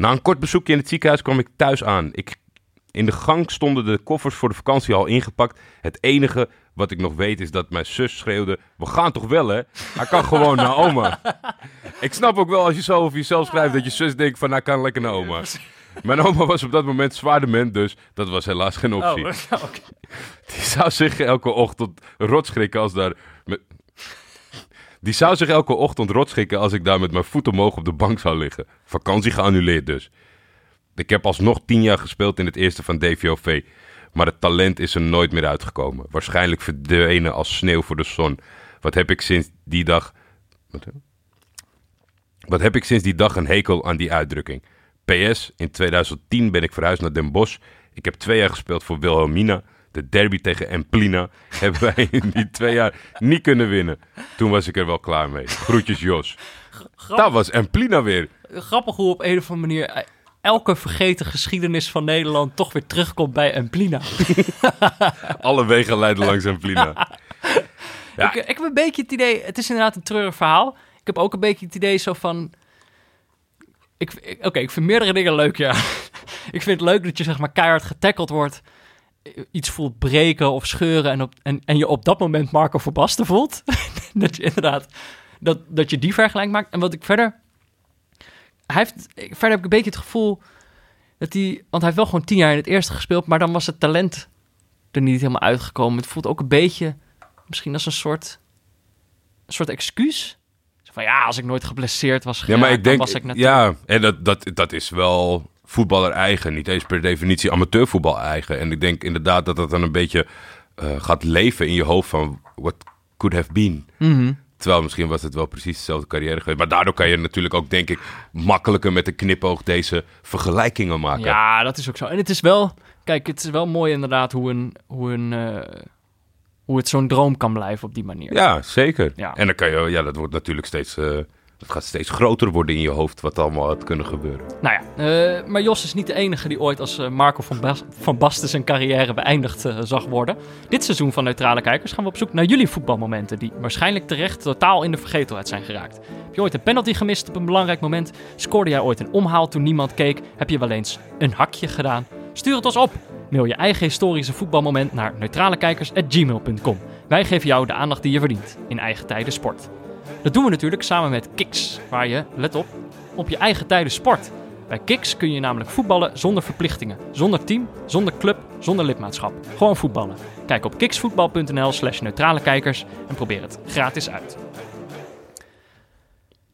Speaker 3: Na een kort bezoekje in het ziekenhuis kwam ik thuis aan. Ik, in de gang stonden de koffers voor de vakantie al ingepakt. Het enige wat ik nog weet is dat mijn zus schreeuwde: We gaan toch wel, hè? Hij kan gewoon naar oma. (laughs) Ik snap ook wel als je zo over jezelf schrijft dat je zus denkt: van hij kan lekker naar oma. Mijn oma was op dat moment zwaar dement, dus dat was helaas geen optie.
Speaker 2: Oh. (laughs)
Speaker 3: Die zou zich elke ochtend rotschrikken als daar. Die zou zich elke ochtend rotschrikken als ik daar met mijn voet omhoog op de bank zou liggen. Vakantie geannuleerd dus. Ik heb alsnog tien jaar gespeeld in het eerste van DVOV. Maar het talent is er nooit meer uitgekomen. Waarschijnlijk verdwenen als sneeuw voor de zon. Wat heb ik sinds die dag. Wat heb ik sinds die dag een hekel aan die uitdrukking? PS, in 2010 ben ik verhuisd naar Den Bosch. Ik heb twee jaar gespeeld voor Wilhelmina. De derby tegen Emplina (laughs) hebben wij in die twee jaar niet kunnen winnen. Toen was ik er wel klaar mee. Groetjes Jos. Dat was Emplina weer.
Speaker 2: Grappig hoe op een of andere manier eh, elke vergeten geschiedenis van Nederland toch weer terugkomt bij Emplina. (laughs)
Speaker 3: Alle wegen leiden langs Emplina. (laughs) Ja.
Speaker 2: Ik, ik heb een beetje het idee, het is inderdaad een treurig verhaal. Ik heb ook een beetje het idee zo van... Ik, ik- Oké, ik vind meerdere dingen leuk, ja. ik vind het leuk dat je zeg maar keihard getackeld wordt. Iets voelt breken of scheuren en, op, en, en je op dat moment Marco Verbasten voelt. (laughs) dat je inderdaad, dat, dat je die vergelijking maakt. En wat ik verder... Hij heeft, verder heb ik een beetje het gevoel dat hij... Want hij heeft wel gewoon tien jaar in het eerste gespeeld, maar dan was het talent er niet helemaal uitgekomen. Het voelt ook een beetje misschien als een soort, een soort excuus. Van ja, als ik nooit geblesseerd was
Speaker 3: Ja,
Speaker 2: geraakt,
Speaker 3: maar ik
Speaker 2: dan
Speaker 3: denk,
Speaker 2: was ik
Speaker 3: ja, en dat, dat, dat is wel voetballer eigen. Niet eens per definitie amateurvoetbal eigen. En ik denk inderdaad dat dat dan een beetje eh, gaat leven in je hoofd van what could have been.
Speaker 2: Mhm.
Speaker 3: Terwijl misschien was het wel precies dezelfde carrière geweest. Maar daardoor kan je natuurlijk ook, denk ik, makkelijker met een knipoog deze vergelijkingen maken.
Speaker 2: Ja, dat is ook zo. En het is wel, kijk, het is wel mooi inderdaad hoe, een, hoe, een, eh, hoe het zo'n droom kan blijven op die manier.
Speaker 3: Ja, zeker.
Speaker 2: Ja.
Speaker 3: En dan kan je, ja, dat wordt natuurlijk steeds, eh, dat gaat steeds groter worden in je hoofd, wat allemaal had kunnen gebeuren.
Speaker 2: Nou ja, eh, maar Jos is niet de enige die ooit als eh, Marco van Basten zijn carrière beëindigd eh, zag worden. Dit seizoen van Neutrale Kijkers gaan we op zoek naar jullie voetbalmomenten die waarschijnlijk terecht totaal in de vergetelheid zijn geraakt. Heb je ooit een penalty gemist op een belangrijk moment? Scoorde jij ooit een omhaal toen niemand keek? Heb je wel eens een hakje gedaan? Stuur het ons op. Mail je eigen historische voetbalmoment naar neutralekijkers.gmail.com. Wij geven jou de aandacht die je verdient in eigen tijden sport. Dat doen we natuurlijk samen met Kiks, waar je, let op, op je eigen tijden sport. Bij Kiks kun je namelijk voetballen zonder verplichtingen, zonder team, zonder club, zonder lidmaatschap. Gewoon voetballen. Kijk op kiksvoetbal.nl slash neutrale kijkers en probeer het gratis uit.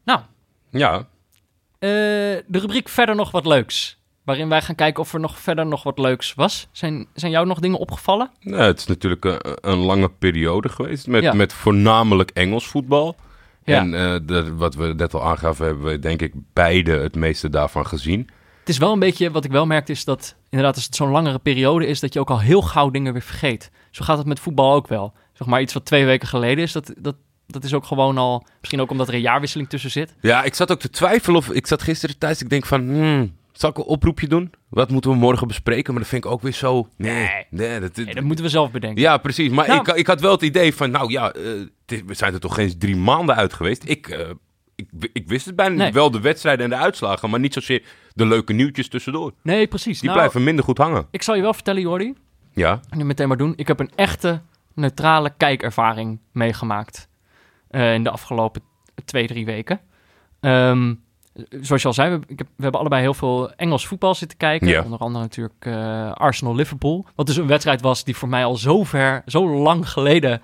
Speaker 2: Nou,
Speaker 3: Ja,
Speaker 2: eh, de rubriek verder nog wat leuks. Waarin wij gaan kijken of er nog verder nog wat leuks was. Zijn, zijn jou nog dingen opgevallen?
Speaker 3: nou, het is natuurlijk een, een lange periode geweest met,
Speaker 2: Ja.
Speaker 3: met voornamelijk Engels voetbal.
Speaker 2: Ja.
Speaker 3: En eh, de- wat we net al aangaven, hebben we denk ik beide het meeste daarvan gezien.
Speaker 2: Het is wel een beetje, wat ik wel merkte, is dat inderdaad als het zo'n langere periode is, dat je ook al heel gauw dingen weer vergeet. Zo gaat het met voetbal ook wel. Zeg maar iets wat twee weken geleden is, dat, dat, dat is ook gewoon al, misschien ook omdat er een jaarwisseling tussen zit.
Speaker 3: Ja, ik zat ook te twijfelen of... Ik zat gisteren thuis, ik denk van... Hmm, zal ik een oproepje doen? Wat moeten we morgen bespreken? Maar dat vind ik ook weer zo... Nee,
Speaker 2: Nee.
Speaker 3: dat,
Speaker 2: Nee, dat moeten we zelf bedenken.
Speaker 3: Ja, precies. Maar
Speaker 2: Nou-
Speaker 3: ik, ik had wel het idee van... Nou ja, eh, is- we zijn er toch geen drie maanden uit geweest. Ik, eh, ik, ik wist het bijna
Speaker 2: Nee.
Speaker 3: Wel de wedstrijden en de uitslagen, maar niet zozeer de leuke nieuwtjes tussendoor.
Speaker 2: Nee, precies.
Speaker 3: Die
Speaker 2: Nou,
Speaker 3: blijven minder goed hangen.
Speaker 2: Ik zal je wel vertellen, Jordi,
Speaker 3: Ja,
Speaker 2: nu meteen maar doen. Ik heb een echte neutrale kijkervaring meegemaakt eh, in de afgelopen twee, drie weken. Ehm, zoals je al zei, we, ik heb, we hebben allebei heel veel Engels voetbal zitten kijken.
Speaker 3: Ja.
Speaker 2: Onder andere natuurlijk eh, Arsenal-Liverpool. Wat dus een wedstrijd was die voor mij al zo ver, zo lang geleden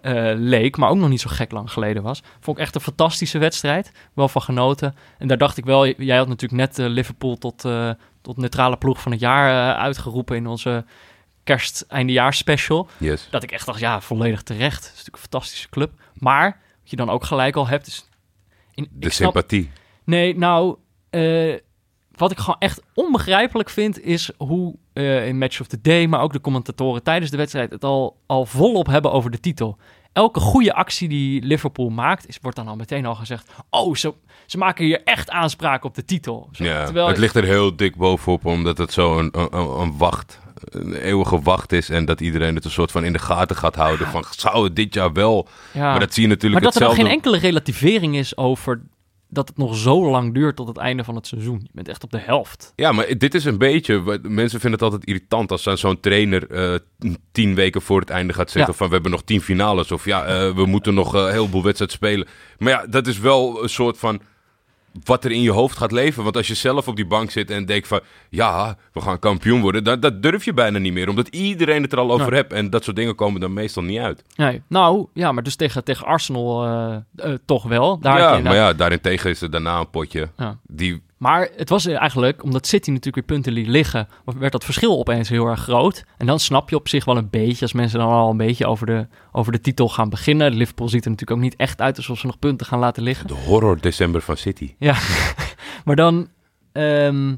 Speaker 2: eh, leek. Maar ook nog niet zo gek lang geleden was. Vond ik echt een fantastische wedstrijd. Wel van genoten. En daar dacht ik wel, jij had natuurlijk net eh, Liverpool tot, tot neutrale ploeg van het jaar uitgeroepen in onze kerst-eindejaars special.
Speaker 3: yes.
Speaker 2: Dat ik echt dacht, ja, volledig terecht. Het is natuurlijk een fantastische club. Maar, wat je dan ook gelijk al hebt, is... In,
Speaker 3: De
Speaker 2: snap-
Speaker 3: sympathie.
Speaker 2: Nee, nou, eh, wat ik gewoon echt onbegrijpelijk vind, is hoe eh, in Match of the Day, maar ook de commentatoren tijdens de wedstrijd het al, al volop hebben over de titel. Elke goede actie die Liverpool maakt, is, wordt dan al meteen al gezegd: Oh, ze, ze maken hier echt aanspraak op de titel. Zo,
Speaker 3: Ja,
Speaker 2: terwijl
Speaker 3: het ligt er heel dik bovenop, omdat het zo een, een, een wacht, een eeuwige wacht is. En dat iedereen het een soort van in de gaten gaat houden. Van, zou het dit jaar wel?
Speaker 2: ja.
Speaker 3: Maar dat zie je natuurlijk
Speaker 2: Maar dat er geen enkele relativering is over dat het nog zo lang duurt tot het einde van het seizoen. Je bent echt op de helft.
Speaker 3: Ja, maar dit is een beetje... Mensen vinden het altijd irritant als zo'n trainer eh, tien weken voor het einde gaat zeggen
Speaker 2: Ja.
Speaker 3: van we hebben nog tien finales. Of ja, eh, we moeten nog eh, een heleboel wedstrijden spelen. Maar ja, dat is wel een soort van wat er in je hoofd gaat leven. Want als je zelf op die bank zit en denkt van ja, we gaan kampioen worden. Dat, dat durf je bijna niet meer. Omdat iedereen het er al over
Speaker 2: Ja.
Speaker 3: hebt. En dat soort dingen komen dan meestal niet uit.
Speaker 2: Nee, nou, ja, maar dus tegen, tegen Arsenal eh, eh, toch wel. Daar
Speaker 3: ja, maar ja, daarentegen is er daarna een potje.
Speaker 2: Ja.
Speaker 3: Die,
Speaker 2: Maar het was eigenlijk, omdat City natuurlijk weer punten liet liggen, werd dat verschil opeens heel erg groot. En dan snap je op zich wel een beetje, als mensen dan al een beetje over de, over de titel gaan beginnen. Liverpool ziet er natuurlijk ook niet echt uit alsof ze nog punten gaan laten liggen.
Speaker 3: de horror december van City.
Speaker 2: Ja, (laughs) maar dan, ehm,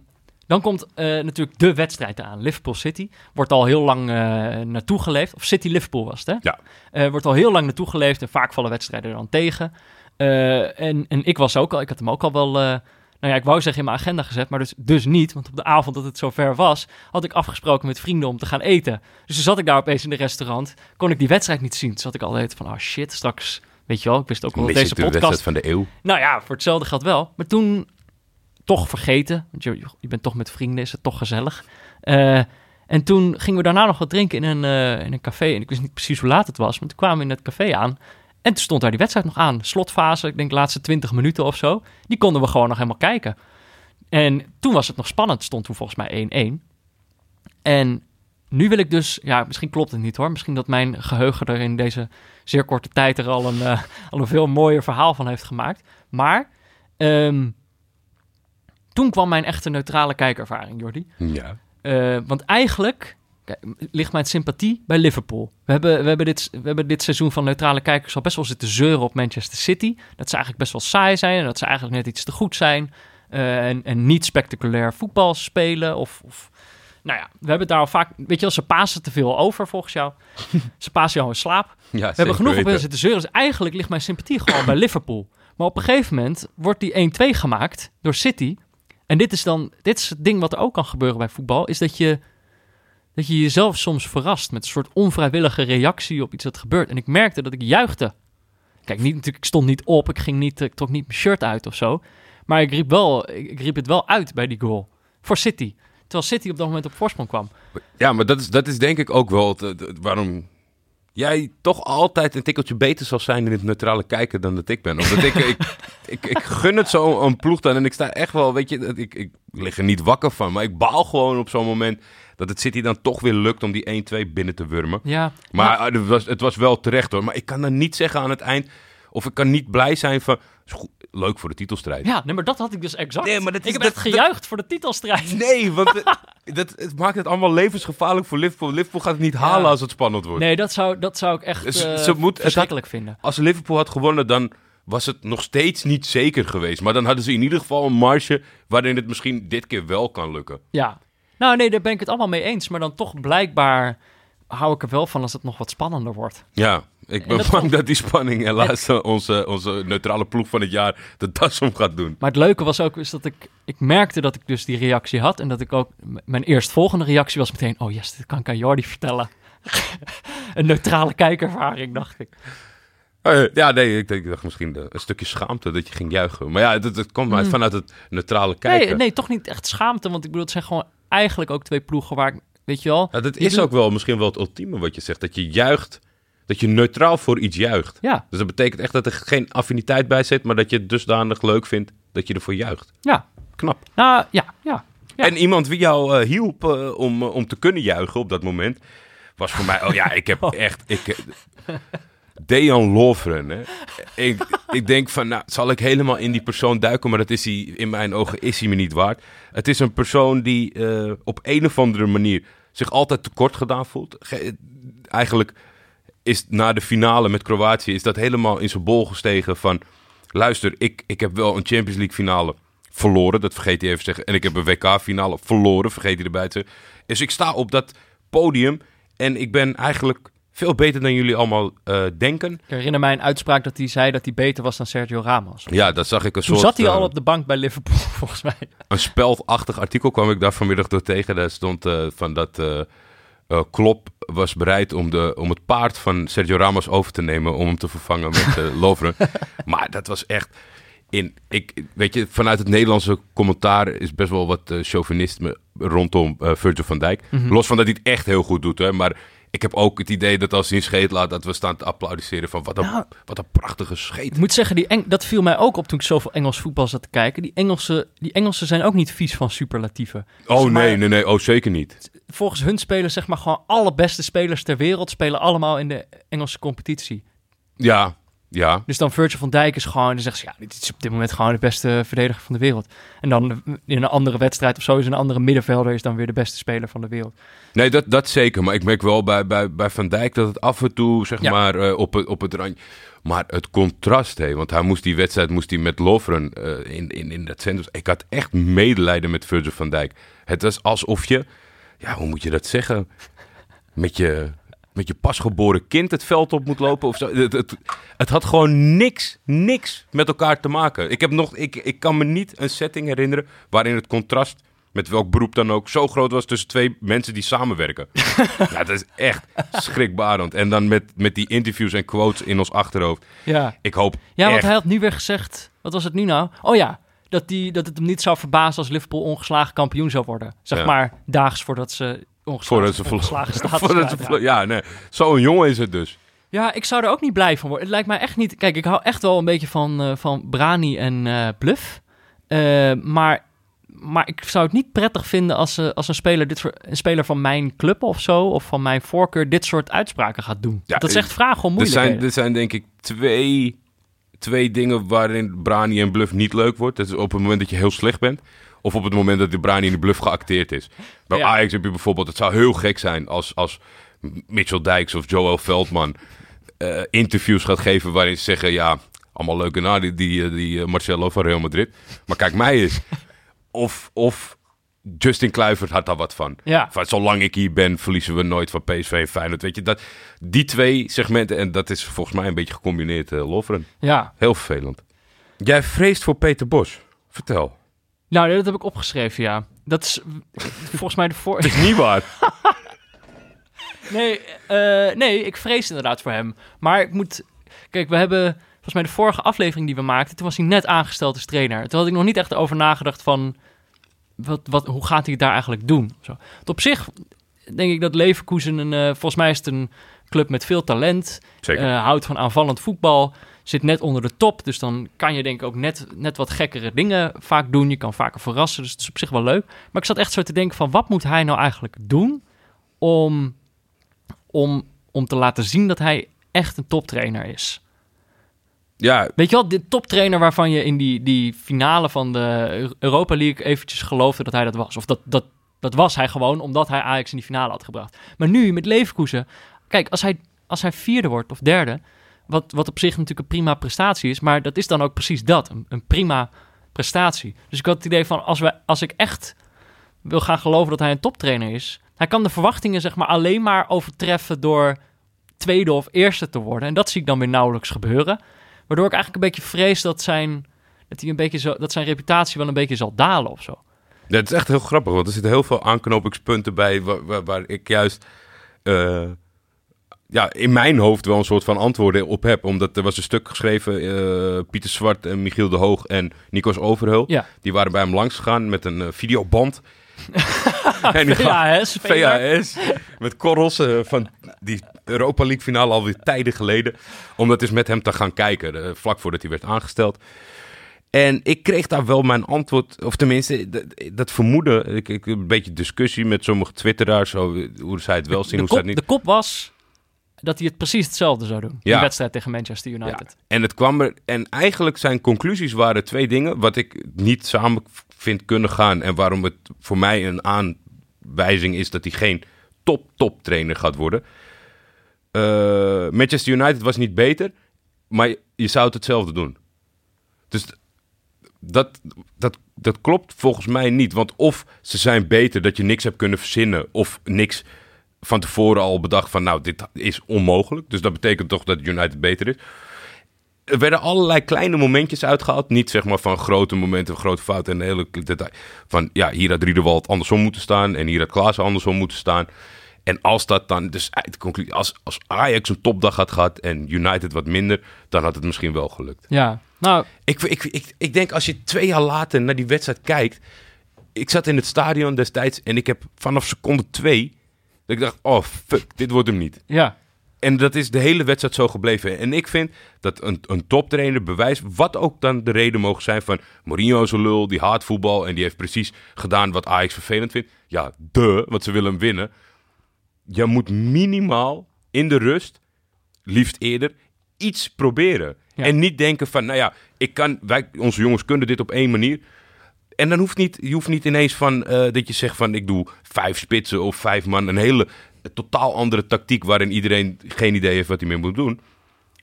Speaker 2: dan komt eh, natuurlijk de wedstrijd aan. Liverpool City wordt al heel lang eh, naartoe geleefd. Of City Liverpool was het, hè?
Speaker 3: Ja.
Speaker 2: Eh, wordt al heel lang naartoe geleefd en vaak vallen wedstrijden er dan tegen. En, en ik was ook al, ik had hem ook al wel, nou ja, ik wou zeggen in mijn agenda gezet, maar dus, dus niet. Want op de avond dat het zover was, had ik afgesproken met vrienden om te gaan eten. Dus toen zat ik daar opeens in de restaurant, kon ik die wedstrijd niet zien. Toen zat ik altijd van, oh shit, straks, weet je wel, ik wist ook wel dat deze
Speaker 3: de
Speaker 2: podcast
Speaker 3: wedstrijd van de eeuw.
Speaker 2: nou ja, voor hetzelfde geldt wel. Maar toen toch vergeten. Want je, je bent toch met vrienden, is het toch gezellig. Eh, en toen gingen we daarna nog wat drinken in een, eh, in een café. En ik wist niet precies hoe laat het was. Maar toen kwamen we in het café aan. En toen stond daar die wedstrijd nog aan. Slotfase, ik denk de laatste 20 minuten of zo. Die konden we gewoon nog helemaal kijken. En toen was het nog spannend. Stond toen volgens mij 1-1. En nu wil ik dus... Ja, misschien klopt het niet hoor. Misschien dat mijn geheugen er in deze zeer korte tijd er al een, eh, al een veel mooier verhaal van heeft gemaakt. Maar ehm, toen kwam mijn echte neutrale kijkervaring, Jordi.
Speaker 3: Ja.
Speaker 2: Eh, want eigenlijk kijk, ligt mijn sympathie bij Liverpool. We hebben, we, hebben dit, we hebben dit seizoen van neutrale kijkers al best wel zitten zeuren op Manchester City. Dat ze eigenlijk best wel saai zijn en dat ze eigenlijk net iets te goed zijn. eh, en, en niet spectaculair voetbal spelen. Of, of, nou ja, we hebben het daar al vaak... Weet je wel, ze pasen te veel over volgens jou. (laughs) ze pasen jou in slaap.
Speaker 3: Ja,
Speaker 2: We hebben genoeg op zitten zeuren. Dus eigenlijk ligt mijn sympathie gewoon bij Liverpool. Maar op een gegeven moment wordt die 1-2 gemaakt door City. En dit is dan, dit is het ding wat er ook kan gebeuren bij voetbal, is dat je, dat je jezelf soms verrast met een soort onvrijwillige reactie op iets dat gebeurt. En ik merkte dat ik juichte. Kijk, niet, natuurlijk, ik stond niet op, ik, ging niet, ik trok niet mijn shirt uit of zo. Maar ik riep, wel, ik, riep het wel uit bij die goal. Voor City. Terwijl City op dat moment op voorsprong kwam.
Speaker 3: Ja, maar dat is, dat is denk ik ook wel het- het- het- waarom jij toch altijd een tikkeltje beter zal zijn in het neutrale kijken dan dat ik ben. Omdat ik, ik, (laughs) ik, ik gun het zo een ploeg dan en ik sta echt wel, weet je, ik, ik lig er niet wakker van. Maar ik baal gewoon op zo'n moment dat het City dan toch weer lukt om die 1-2 binnen te wurmen.
Speaker 2: Ja,
Speaker 3: Maar eh, het, was, het was wel terecht hoor. Maar ik kan dan niet zeggen aan het eind, of ik kan niet blij zijn van, is goed, leuk voor de titelstrijd.
Speaker 2: ja nee, maar dat had ik dus exact.
Speaker 3: Nee, maar dat is-
Speaker 2: ik heb
Speaker 3: dat-
Speaker 2: echt gejuicht voor de titelstrijd.
Speaker 3: Nee, want het, (laughs) dat, het maakt het allemaal levensgevaarlijk voor Liverpool. Liverpool gaat het niet halen
Speaker 2: Ja.
Speaker 3: als het spannend wordt.
Speaker 2: Nee, dat zou, dat zou ik echt
Speaker 3: Ze-
Speaker 2: eh,
Speaker 3: ze moet- het
Speaker 2: verschrikkelijk vinden.
Speaker 3: Als Liverpool had gewonnen, dan was het nog steeds niet zeker geweest. Maar dan hadden ze in ieder geval een marge waarin het misschien dit keer wel kan lukken.
Speaker 2: Ja. Nou, nee, daar ben ik het allemaal mee eens. Maar dan toch blijkbaar hou ik er wel van als het nog wat spannender wordt.
Speaker 3: Ja, ik ben
Speaker 2: dat
Speaker 3: bang
Speaker 2: vond-
Speaker 3: dat die spanning helaas eh, onze, onze neutrale ploeg van het jaar de das om gaat doen.
Speaker 2: Maar het leuke was ook is dat ik, ik merkte dat ik dus die reactie had. En dat ik ook, mijn eerstvolgende reactie was meteen, oh yes, dit kan ik aan Jordi vertellen. (laughs) een neutrale kijkervaring, dacht ik.
Speaker 3: Eh, ja, nee, ik, dacht misschien de- een stukje schaamte dat je ging juichen. Maar ja, het, het komt uit
Speaker 2: Mm.
Speaker 3: vanuit het neutrale kijken.
Speaker 2: Nee, nee, toch niet echt schaamte. Want ik bedoel, het zijn gewoon eigenlijk ook twee ploegen waar weet je wel.
Speaker 3: Ja, dat is
Speaker 2: doet-
Speaker 3: ook wel misschien wel het ultieme wat je zegt. Dat je juicht, dat je neutraal voor iets juicht.
Speaker 2: Ja,
Speaker 3: Dus dat betekent echt dat er geen affiniteit bij zit, maar dat je het dusdanig leuk vindt dat je ervoor juicht.
Speaker 2: ja.
Speaker 3: Knap.
Speaker 2: Nou, ja, ja. Ja.
Speaker 3: En iemand wie jou eh, hielp eh, om, eh, om te kunnen juichen op dat moment, was voor mij, oh ja, ik heb (laughs) echt, ik, Dejan Lovren. Hè. Ik, ik denk van, nou, zal ik helemaal in die persoon duiken, maar dat is hij, in mijn ogen is hij me niet waard. Het is een persoon die eh, op een of andere manier zich altijd tekort gedaan voelt. Ge- eigenlijk is na de finale met Kroatië, is dat helemaal in zijn bol gestegen van, luister, ik, ik heb wel een Champions League finale verloren, dat vergeet hij even te zeggen. En ik heb een WK-finale verloren, vergeet hij erbij te. Dus ik sta op dat podium en ik ben eigenlijk veel beter dan jullie allemaal eh, denken.
Speaker 2: Ik herinner mij een uitspraak dat hij zei dat hij beter was dan Sergio Ramos.
Speaker 3: Ja, dat zag ik een
Speaker 2: Toen
Speaker 3: soort...
Speaker 2: zat hij al
Speaker 3: eh,
Speaker 2: op de bank bij Liverpool, (laughs) volgens mij.
Speaker 3: Een speldachtig artikel kwam ik daar vanmiddag door tegen. Daar stond eh, van dat Klopp was bereid om, de, om het paard van Sergio Ramos over te nemen... om hem te vervangen met (laughs) Lovren. maar dat was echt... In, ik, weet je, vanuit het Nederlandse commentaar is best wel wat chauvinisme rondom Virgil van Dijk.
Speaker 2: Mhm.
Speaker 3: Los van dat hij het echt heel goed doet, hè, maar ik heb ook het idee dat als hij een scheet laat, dat we staan te applaudisseren van wat een,
Speaker 2: Nou.
Speaker 3: wat een prachtige scheet.
Speaker 2: Ik moet zeggen, die Eng dat viel mij ook op toen ik zoveel Engels voetbal zat te kijken. Die Engelsen, die Engelsen zijn ook niet vies van superlatieven.
Speaker 3: Oh
Speaker 2: maar,
Speaker 3: nee, nee, nee, oh zeker niet.
Speaker 2: Volgens hun spelen zeg maar gewoon alle beste spelers ter wereld spelen allemaal in de Engelse competitie.
Speaker 3: Ja, ja.
Speaker 2: Dus dan Virgil van Dijk is gewoon, dan zegt ze, ja, dit is op dit moment gewoon de beste verdediger van de wereld. En dan in een andere wedstrijd of zo is een andere middenvelder is dan weer de beste speler van de wereld.
Speaker 3: Nee, dat, dat zeker. Maar ik merk wel bij, bij, bij Van Dijk dat het af en toe, zeg
Speaker 2: Ja.
Speaker 3: maar, eh, op, het, op het randje... Maar het contrast, hé. Want hij moest die wedstrijd moest hij met Lovren eh, in, in, in dat centrum... Ik had echt medelijden met Virgil van Dijk. Het was alsof je... Ja, hoe moet je dat zeggen? Met je, met je pasgeboren kind het veld op moet lopen of zo. Het, het, het had gewoon niks, niks met elkaar te maken. Ik, heb nog, ik, ik kan me niet een setting herinneren waarin het contrast, met welk beroep dan ook, zo groot was tussen twee mensen die samenwerken. (laughs) ja, dat is echt schrikbarend. En dan met, met die interviews en quotes in ons achterhoofd.
Speaker 2: Ja,
Speaker 3: Ik hoop
Speaker 2: ja want
Speaker 3: echt...
Speaker 2: hij had nu weer gezegd, wat was het nu nou? Oh ja, dat, die, dat het hem niet zou verbazen als Liverpool ongeslagen kampioen zou worden. Zeg
Speaker 3: Ja.
Speaker 2: maar daags voordat ze
Speaker 3: Voordat ze, (laughs) (laughs) voordat ze
Speaker 2: kwijtraken.
Speaker 3: ja, nee. Zo'n jongen is het dus.
Speaker 2: Ja, ik zou er ook niet blij van worden. Het lijkt mij echt niet... Kijk, ik hou echt wel een beetje van, eh, van Brani en eh Bluff. Eh, maar, maar ik zou het niet prettig vinden als, als een, speler dit soort, een speler van mijn club of zo... of van mijn voorkeur dit soort uitspraken gaat doen.
Speaker 3: Ja,
Speaker 2: dat is echt vragen om
Speaker 3: Er zijn,
Speaker 2: moeilijkheden.
Speaker 3: er zijn denk ik twee, twee dingen waarin Brani en Bluff niet leuk wordt. Dat is op het moment dat je heel slecht bent. Of op het moment dat de Brani in de Bluff geacteerd is. Bij
Speaker 2: Ja.
Speaker 3: Ajax heb je bijvoorbeeld... Het zou heel gek zijn als, als Mitchell Dijks of Joel Veldman... eh, interviews gaat geven waarin ze zeggen... Ja, allemaal leuke na die, die, eh, die eh, Marcelo van Real Madrid. Maar kijk mij eens. (laughs) Of, of Justin Kluivert had daar wat van.
Speaker 2: Ja.
Speaker 3: Van, zolang ik hier ben, verliezen we nooit van PSV en Feyenoord. Weet je, dat, die twee segmenten, en dat is volgens mij een beetje gecombineerd uh, Loveren.
Speaker 2: Ja.
Speaker 3: Heel vervelend. Jij vreest voor Peter Bos. Vertel.
Speaker 2: Nou, dat heb ik opgeschreven, ja. Dat is (laughs) volgens mij de voor...
Speaker 3: Het is niet waar. (laughs)
Speaker 2: Nee, eh, nee, ik vrees inderdaad voor hem. Maar ik moet... Kijk, we hebben... Volgens mij de vorige aflevering die we maakten... toen was hij net aangesteld als trainer. Toen had ik nog niet echt over nagedacht van... Wat, wat, hoe gaat hij het daar eigenlijk doen? Zo. Want op zich denk ik dat Leverkusen... Een, eh, volgens mij is het een club met veel talent.
Speaker 3: Zeker.
Speaker 2: eh, houdt van aanvallend voetbal. Zit net onder de top. Dus dan kan je denk ik ook net, net wat gekkere dingen vaak doen. Je kan vaker verrassen. Dus het is op zich wel leuk. Maar ik zat echt zo te denken van... wat moet hij nou eigenlijk doen... om, om, om te laten zien dat hij echt een toptrainer is?
Speaker 3: ja,
Speaker 2: Weet je wel, de toptrainer waarvan je in die, die finale van de Europa League eventjes geloofde dat hij dat was. Of dat, dat, dat was hij gewoon omdat hij Ajax in die finale had gebracht. Maar nu met Leverkusen, kijk, als hij, als hij vierde wordt of derde, wat, wat op zich natuurlijk een prima prestatie is, maar dat is dan ook precies dat, een, prima prestatie. Dus ik had het idee van, als, we, als ik echt wil gaan geloven dat hij een toptrainer is, hij kan de verwachtingen zeg maar alleen maar overtreffen door tweede of eerste te worden. En dat zie ik dan weer nauwelijks gebeuren. Waardoor ik eigenlijk een beetje vrees dat zijn, dat hij een beetje zo, dat zijn reputatie wel een beetje zal dalen of zo.
Speaker 3: dat is echt heel grappig. Want er zitten heel veel aanknopingspunten bij... waar, waar, waar ik juist... eh, ja, in mijn hoofd wel een soort van antwoorden op heb. Omdat er was een stuk geschreven... eh, Pieter Zwart en Michiel de Hoog en Nikos Overheul.
Speaker 2: Ja.
Speaker 3: Die waren bij hem langs gegaan met een eh, videoband. (laughs) en die gaf-
Speaker 2: VHS.
Speaker 3: VHS. Met korrels eh, van die Europa League finale alweer tijden geleden. Om dat eens met hem te gaan kijken. vlak voordat hij werd aangesteld. En ik kreeg daar wel mijn antwoord, of tenminste, dat, dat vermoeden. Ik, ik een beetje discussie met sommige twitteraars, hoe zij het wel zien,
Speaker 2: De
Speaker 3: hoe zij het
Speaker 2: de
Speaker 3: niet.
Speaker 2: kop was dat hij het precies hetzelfde zou doen.
Speaker 3: Ja.
Speaker 2: Die wedstrijd tegen Manchester United.
Speaker 3: Ja. En het kwam er, en eigenlijk zijn conclusies waren twee dingen, wat ik niet samen vind kunnen gaan. En waarom het voor mij een aanwijzing is dat hij geen top, top trainer gaat worden. Eh, Manchester United was niet beter, maar je zou het hetzelfde doen. Dus dat, dat, dat klopt volgens mij niet. Want of ze zijn beter dat je niks hebt kunnen verzinnen, of niks van tevoren al bedacht van, nou, dit is onmogelijk. Dus dat betekent toch dat United beter is. Er werden allerlei kleine momentjes uitgehaald. Niet zeg maar van grote momenten, grote fouten en hele detail. Van ja, hier had Riederwald andersom moeten staan. En hier had Klaassen andersom moeten staan. En als dat dan, dus conclusie, als, als Ajax een topdag had gehad en United wat minder, dan had het misschien wel gelukt.
Speaker 2: Ja, nou,
Speaker 3: Ik, ik, ik, ik denk als je twee jaar later naar die wedstrijd kijkt. Ik zat in het stadion destijds en ik heb vanaf seconde twee. Dat ik dacht, oh fuck, dit wordt hem niet.
Speaker 2: ja.
Speaker 3: En dat is de hele wedstrijd zo gebleven. En ik vind dat een, een toptrainer bewijst, wat ook dan de reden mogen zijn van Mourinho is een lul, die haat voetbal en die heeft precies gedaan wat Ajax vervelend vindt. Ja, de, want ze willen hem winnen. Je moet minimaal in de rust, liefst eerder, iets proberen.
Speaker 2: Ja.
Speaker 3: En niet denken van, nou ja, ik kan, wij, onze jongens kunnen dit op één manier. En dan hoeft niet, je hoeft niet ineens van eh, dat je zegt van ik doe vijf spitsen of vijf man. Een hele een totaal andere tactiek waarin iedereen geen idee heeft wat hij mee moet doen.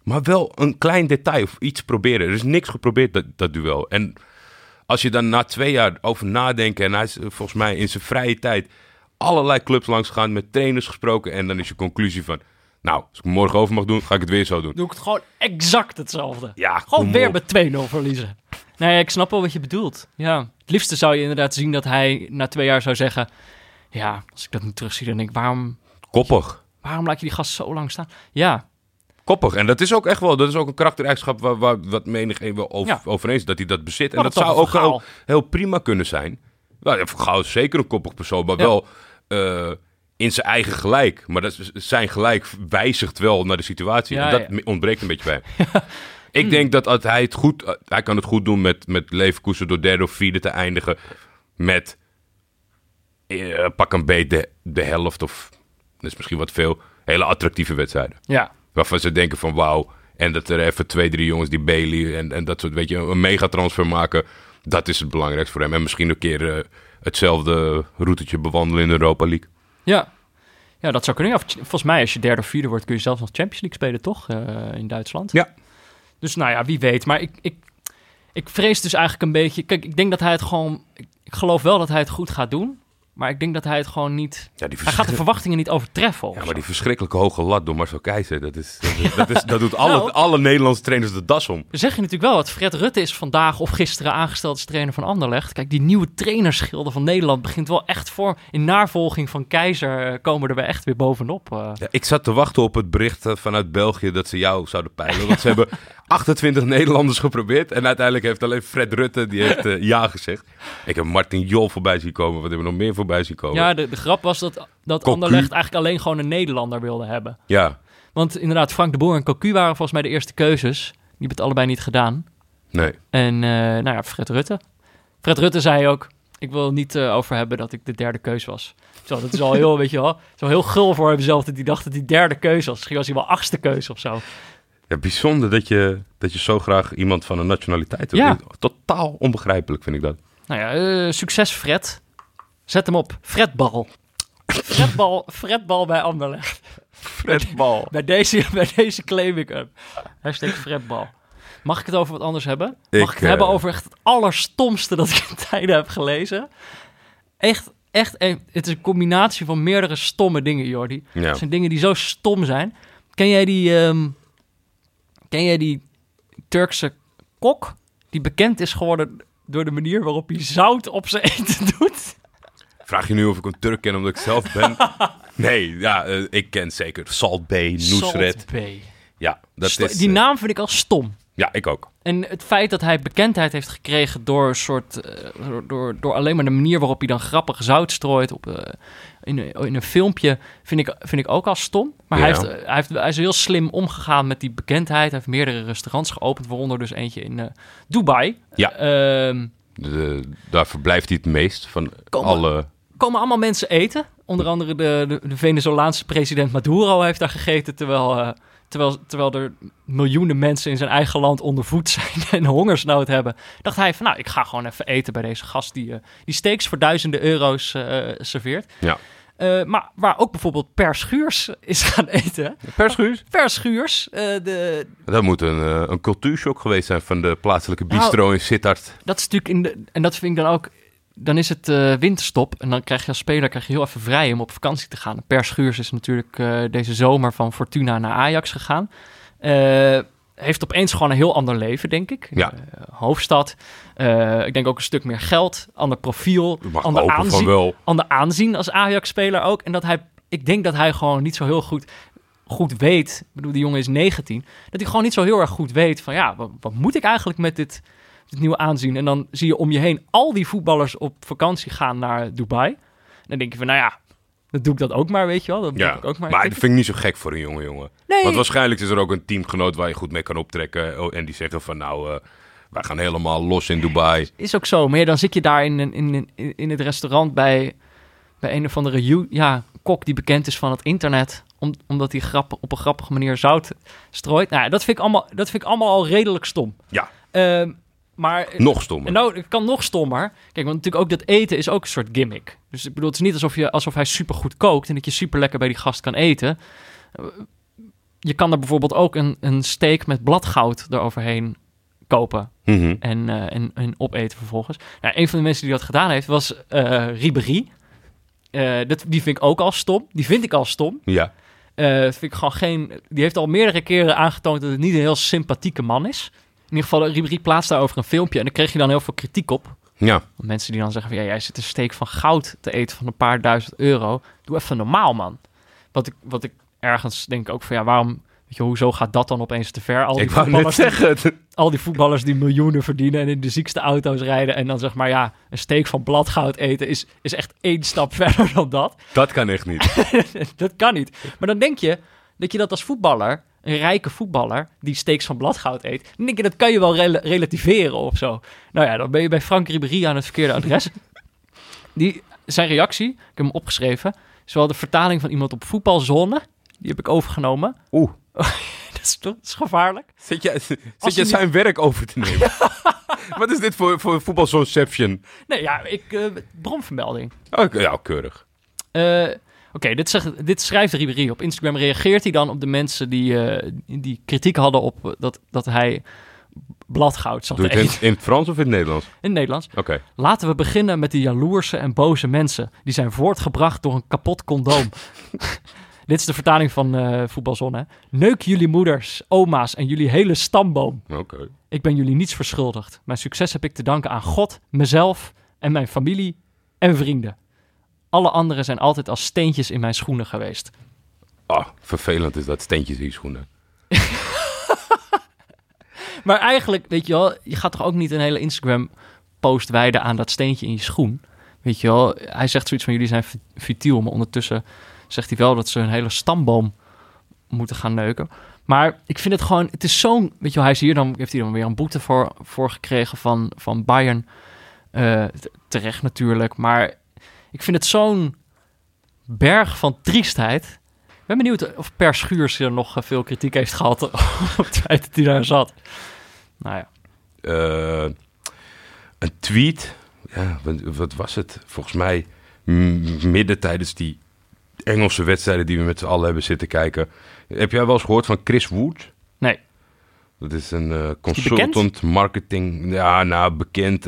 Speaker 3: Maar wel een klein detail of iets proberen. Er is niks geprobeerd, dat, dat duel. En als je dan na twee jaar over nadenken... en hij is eh, volgens mij in zijn vrije tijd allerlei clubs langs gegaan... met trainers gesproken en dan is je conclusie van... nou, als ik morgen over mag doen, ga ik het weer zo doen.
Speaker 2: Doe ik het gewoon exact hetzelfde.
Speaker 3: Ja,
Speaker 2: Gewoon weer
Speaker 3: op.
Speaker 2: met 2-0 verliezen. Nee, ja, ik snap wel wat je bedoelt. Ja. Het liefste zou je inderdaad zien dat hij na twee jaar zou zeggen... Ja, als ik dat nu terugzie, dan denk ik, waarom,
Speaker 3: Koppig.
Speaker 2: waarom laat je die gast zo lang staan? Ja,
Speaker 3: Koppig. En dat is ook echt wel, dat is ook een karaktereigenschap waar, waar wat menig een wel over,
Speaker 2: Ja.
Speaker 3: over eens is, dat hij dat bezit. En dat
Speaker 2: dat
Speaker 3: zou ook heel, heel prima kunnen zijn. Nou, ja, Gaal is zeker een koppig persoon, maar
Speaker 2: Ja.
Speaker 3: wel eh, in zijn eigen gelijk. Maar dat zijn gelijk wijzigt wel naar de situatie.
Speaker 2: Ja,
Speaker 3: en dat
Speaker 2: ja.
Speaker 3: ontbreekt een beetje bij (laughs) Ik denk dat als hij het goed, eh, hij kan het goed doen met, met Leverkusen door derde of vierde te eindigen. Met eh, pak een beet de, de helft of, dat is misschien wat veel, hele attractieve wedstrijden.
Speaker 2: ja.
Speaker 3: Waarvan ze denken van wauw, En dat er even twee, drie jongens die Bailey en, en dat soort, weet je, een megatransfer maken. Dat is het belangrijkste voor hem. En misschien een keer eh, hetzelfde routetje bewandelen in de Europa League.
Speaker 2: Ja. Ja, dat zou kunnen. Ja, volgens mij, als je derde of vierde wordt, kun je zelfs nog Champions League spelen, toch? In Duitsland.
Speaker 3: Ja.
Speaker 2: Dus nou ja, wie weet. Maar ik, ik, ik vrees dus eigenlijk een beetje... Kijk, ik denk dat hij het gewoon... Ik, ik geloof wel dat hij het goed gaat doen. Maar ik denk dat hij het gewoon niet...
Speaker 3: Ja, die
Speaker 2: Hij gaat de verwachtingen niet overtreffen.
Speaker 3: Ja,
Speaker 2: zo.
Speaker 3: maar die verschrikkelijke hoge lat door Marcel Keizer, dat, is, dat, is, (laughs) dat, is, dat doet alle,
Speaker 2: Nou.
Speaker 3: alle Nederlandse trainers de das om.
Speaker 2: Zeg je natuurlijk wel, dat Fred Rutte is vandaag of gisteren aangesteld als trainer van Anderlecht. Kijk, die nieuwe trainerschilde van Nederland begint wel echt voor. In navolging van Keizer eh, komen er weer echt weer bovenop. eh.
Speaker 3: Ja, ik zat te wachten op het bericht eh, vanuit België dat ze jou zouden peilen. Want ze (laughs) hebben 28 Nederlanders geprobeerd. En uiteindelijk heeft alleen Fred Rutte die heeft, eh, ja gezegd. Ik heb Martin Jol voorbij zien komen. Wat hebben we nog meer voorbij zien komen?
Speaker 2: Ja, de, de grap was dat, dat
Speaker 3: Cocu.
Speaker 2: Anderlecht eigenlijk alleen gewoon een Nederlander wilde hebben.
Speaker 3: Ja,
Speaker 2: Want inderdaad, Frank de Boer en Cocu waren volgens mij de eerste keuzes. Die hebben het allebei niet gedaan.
Speaker 3: nee.
Speaker 2: En eh, nou ja, Fred Rutte. Fred Rutte zei ook, ik wil niet eh, over hebben dat ik de derde keus was. Zo, dat is al (laughs) heel, weet je wel, zo heel gul voor hemzelf dat hij dacht dat hij derde keus was. Misschien was hij wel achtste keus of zo.
Speaker 3: Ja, bijzonder dat je, dat je zo graag iemand van een nationaliteit wil.
Speaker 2: Ja.
Speaker 3: Totaal onbegrijpelijk vind ik dat.
Speaker 2: Nou ja, eh, succes Fred. Zet hem op. Fredbal. Fredbal, Fredbal bij Anderlecht.
Speaker 3: Fred Bal.
Speaker 2: Bij deze, bij deze claim ik hem. Hashtag Fredbal. Mag ik het over wat anders hebben? Mag ik,
Speaker 3: Ik,
Speaker 2: het hebben
Speaker 3: eh,
Speaker 2: over echt het allerstomste dat ik in tijden heb gelezen? Echt, echt, een- het is een combinatie van meerdere stomme dingen, Jordi.
Speaker 3: Ja.
Speaker 2: Het zijn dingen die zo stom zijn. Ken jij die, ehm, ken jij die Turkse kok die bekend is geworden door de manier waarop hij zout op zijn (laughs) eten doet?
Speaker 3: Vraag je nu of ik een Turk ken omdat ik zelf ben? (laughs) nee, ja, eh, ik ken zeker Salt Bay, Nusret.
Speaker 2: Salt Bay.
Speaker 3: Ja, dat
Speaker 2: Sto-
Speaker 3: is...
Speaker 2: die
Speaker 3: eh,
Speaker 2: naam vind ik al stom.
Speaker 3: Ja, ik ook.
Speaker 2: En het feit dat hij bekendheid heeft gekregen door, een soort, eh, door, door, door alleen maar de manier waarop hij dan grappig zout strooit op, in, een- in een filmpje, vind ik, vind ik ook al stom. Maar hij, heeft, hij, heeft, hij is heel slim omgegaan met die bekendheid. Hij heeft meerdere restaurants geopend, waaronder dus eentje in eh, Dubai.
Speaker 3: Ja.
Speaker 2: Ehm,
Speaker 3: De, daar verblijft hij het meest van
Speaker 2: Kom
Speaker 3: alle...
Speaker 2: komen allemaal mensen eten. Onder andere de, de, de Venezolaanse president Maduro heeft daar gegeten, terwijl, eh, terwijl, terwijl er miljoenen mensen in zijn eigen land onder voet (laughs) zijn en hongersnood hebben. Dacht hij van, nou, ik ga gewoon even eten bij deze gast die, eh, die steaks voor duizenden euro's serveert.
Speaker 3: Ja.
Speaker 2: Eh, maar waar ook bijvoorbeeld Per Schuurs is gaan eten.
Speaker 3: Per Schuurs?
Speaker 2: Per Schuurs, eh, de,
Speaker 3: Dat moet een, eh, een cultuurshock geweest zijn van de plaatselijke
Speaker 2: Nou,
Speaker 3: bistro in Sittard.
Speaker 2: dat is natuurlijk in de, en dat vind ik dan ook. Dan is het eh, winterstop en dan krijg je als speler krijg je heel even vrij om op vakantie te gaan. Per Schuurs is natuurlijk eh, deze zomer van Fortuna naar Ajax gegaan. Heeft opeens gewoon een heel ander leven, denk ik.
Speaker 3: Ja.
Speaker 2: Eh, hoofdstad. Eh, ik denk ook een stuk meer geld, ander profiel, ander aanzien,
Speaker 3: wel.
Speaker 2: ander aanzien als Ajax-speler ook. En dat hij, ik denk dat hij gewoon niet zo heel goed, goed weet. Ik bedoel, die jongen is 19. Dat hij gewoon niet zo heel erg goed weet van ja, wat, wat moet ik eigenlijk met dit, dit nieuwe aanzien? En dan zie je om je heen al die voetballers op vakantie gaan naar Dubai. En dan denk je van nou ja, dan doe ik dat ook maar, weet je wel. Dat doe
Speaker 3: Ja,
Speaker 2: ik ook maar.
Speaker 3: maar dat vind ik niet zo gek voor een jonge jongen.
Speaker 2: Nee.
Speaker 3: Want waarschijnlijk is er ook een teamgenoot waar je goed mee kan optrekken. oh, En die zeggen van nou, eh, wij gaan helemaal los in Dubai.
Speaker 2: Is ook zo. Maar ja, dan zit je daar in, in, in, in het restaurant bij, bij een of andere ja, kok die bekend is van het internet. Om, omdat hij grap, op een grappige manier zout strooit. Nou, ja, dat vind ik allemaal, dat vind ik allemaal al redelijk stom.
Speaker 3: Ja,
Speaker 2: Ehm, maar
Speaker 3: nog stommer.
Speaker 2: Nou, het kan nog stommer. Kijk, want natuurlijk ook dat eten is ook een soort gimmick. Dus ik bedoel, het is niet alsof, je, alsof hij super goed kookt en dat je super lekker bij die gast kan eten. Je kan er bijvoorbeeld ook een, een steak met bladgoud eroverheen kopen
Speaker 3: Mhm.
Speaker 2: en, eh, en, en opeten vervolgens. Nou, een van de mensen die dat gedaan heeft was eh Ribéry. Eh, dat, die vind ik ook al stom. Die vind ik al stom.
Speaker 3: Ja,
Speaker 2: vind ik gewoon geen, die heeft al meerdere keren aangetoond dat het niet een heel sympathieke man is. In ieder geval, Ribéry plaatst daarover een filmpje en daar kreeg je dan heel veel kritiek op.
Speaker 3: ja.
Speaker 2: Mensen die dan zeggen van, ja, jij zit een steek van goud te eten van een paar duizend euro. Doe even normaal, man. Wat ik, wat ik ergens denk ook van, ja, waarom, weet je, hoezo gaat dat dan opeens te ver? Al die,
Speaker 3: Ik
Speaker 2: voetballers,
Speaker 3: zeggen.
Speaker 2: al die voetballers die miljoenen verdienen en in de ziekste auto's rijden. En dan zeg maar, ja, een steek van bladgoud eten is, is echt één stap (laughs) verder dan dat.
Speaker 3: Dat kan echt niet. (laughs)
Speaker 2: dat kan niet. Maar dan denk je dat je dat als voetballer, een rijke voetballer, die steeks van bladgoud eet, dan denk je dat kan je wel rela- relativeren of zo. Nou ja, dan ben je bij Frank Ribéry aan het verkeerde adres. (laughs) Die, zijn reactie, ik heb hem opgeschreven, is wel de vertaling van iemand op voetbalzone. Die heb ik overgenomen.
Speaker 3: Oeh. (laughs)
Speaker 2: is toch is gevaarlijk?
Speaker 3: Zit jij, zit
Speaker 2: je
Speaker 3: zijn werk over te nemen? (laughs) Wat is dit voor, voor voetbalconception?
Speaker 2: Nee, ja, ik, eh, bronvermelding.
Speaker 3: Oh, ja, keurig.
Speaker 2: Eh, Oké, dit, zegt- dit schrijft Ribéry. Op Instagram reageert hij dan op de mensen die, eh, die kritiek hadden op dat, dat hij bladgoud zat
Speaker 3: Doe het in, in het Frans of in het Nederlands?
Speaker 2: In het Nederlands.
Speaker 3: Oké.
Speaker 2: Laten we beginnen met die jaloerse en boze mensen. Die zijn voortgebracht door een kapot condoom. (laughs) Dit is de vertaling van eh Voetbalzon, hè. Neuk jullie moeders, oma's en jullie hele stamboom.
Speaker 3: Oké.
Speaker 2: Ik ben jullie niets verschuldigd. Mijn succes heb ik te danken aan God, mezelf en mijn familie en vrienden. Alle anderen zijn altijd als steentjes in mijn schoenen geweest.
Speaker 3: Ah, vervelend is dat, steentjes in je schoenen. (laughs)
Speaker 2: Maar eigenlijk, weet je wel, je gaat toch ook niet een hele Instagram-post wijden aan dat steentje in je schoen. Weet je wel, hij zegt zoiets van jullie zijn fu- futiel, maar ondertussen zegt hij wel dat ze een hele stamboom moeten gaan neuken. Maar ik vind het gewoon, het is zo'n, weet je wel, hij is hier dan, heeft hij dan weer een boete voor, voor gekregen van, van Bayern. T- terecht natuurlijk, maar ik vind het zo'n berg van triestheid. Ik ben benieuwd of Per Schuurs er nog eh, veel kritiek heeft gehad (laughs) op het feit dat hij daar zat. Nou ja.
Speaker 3: Eh, een tweet. Ja, wat, was het? Volgens mij midden tijdens die Engelse wedstrijden die we met z'n allen hebben zitten kijken. Heb jij wel eens gehoord van Chris Wood? Dat is een eh, consultant, marketing. Ja, nou, bekend.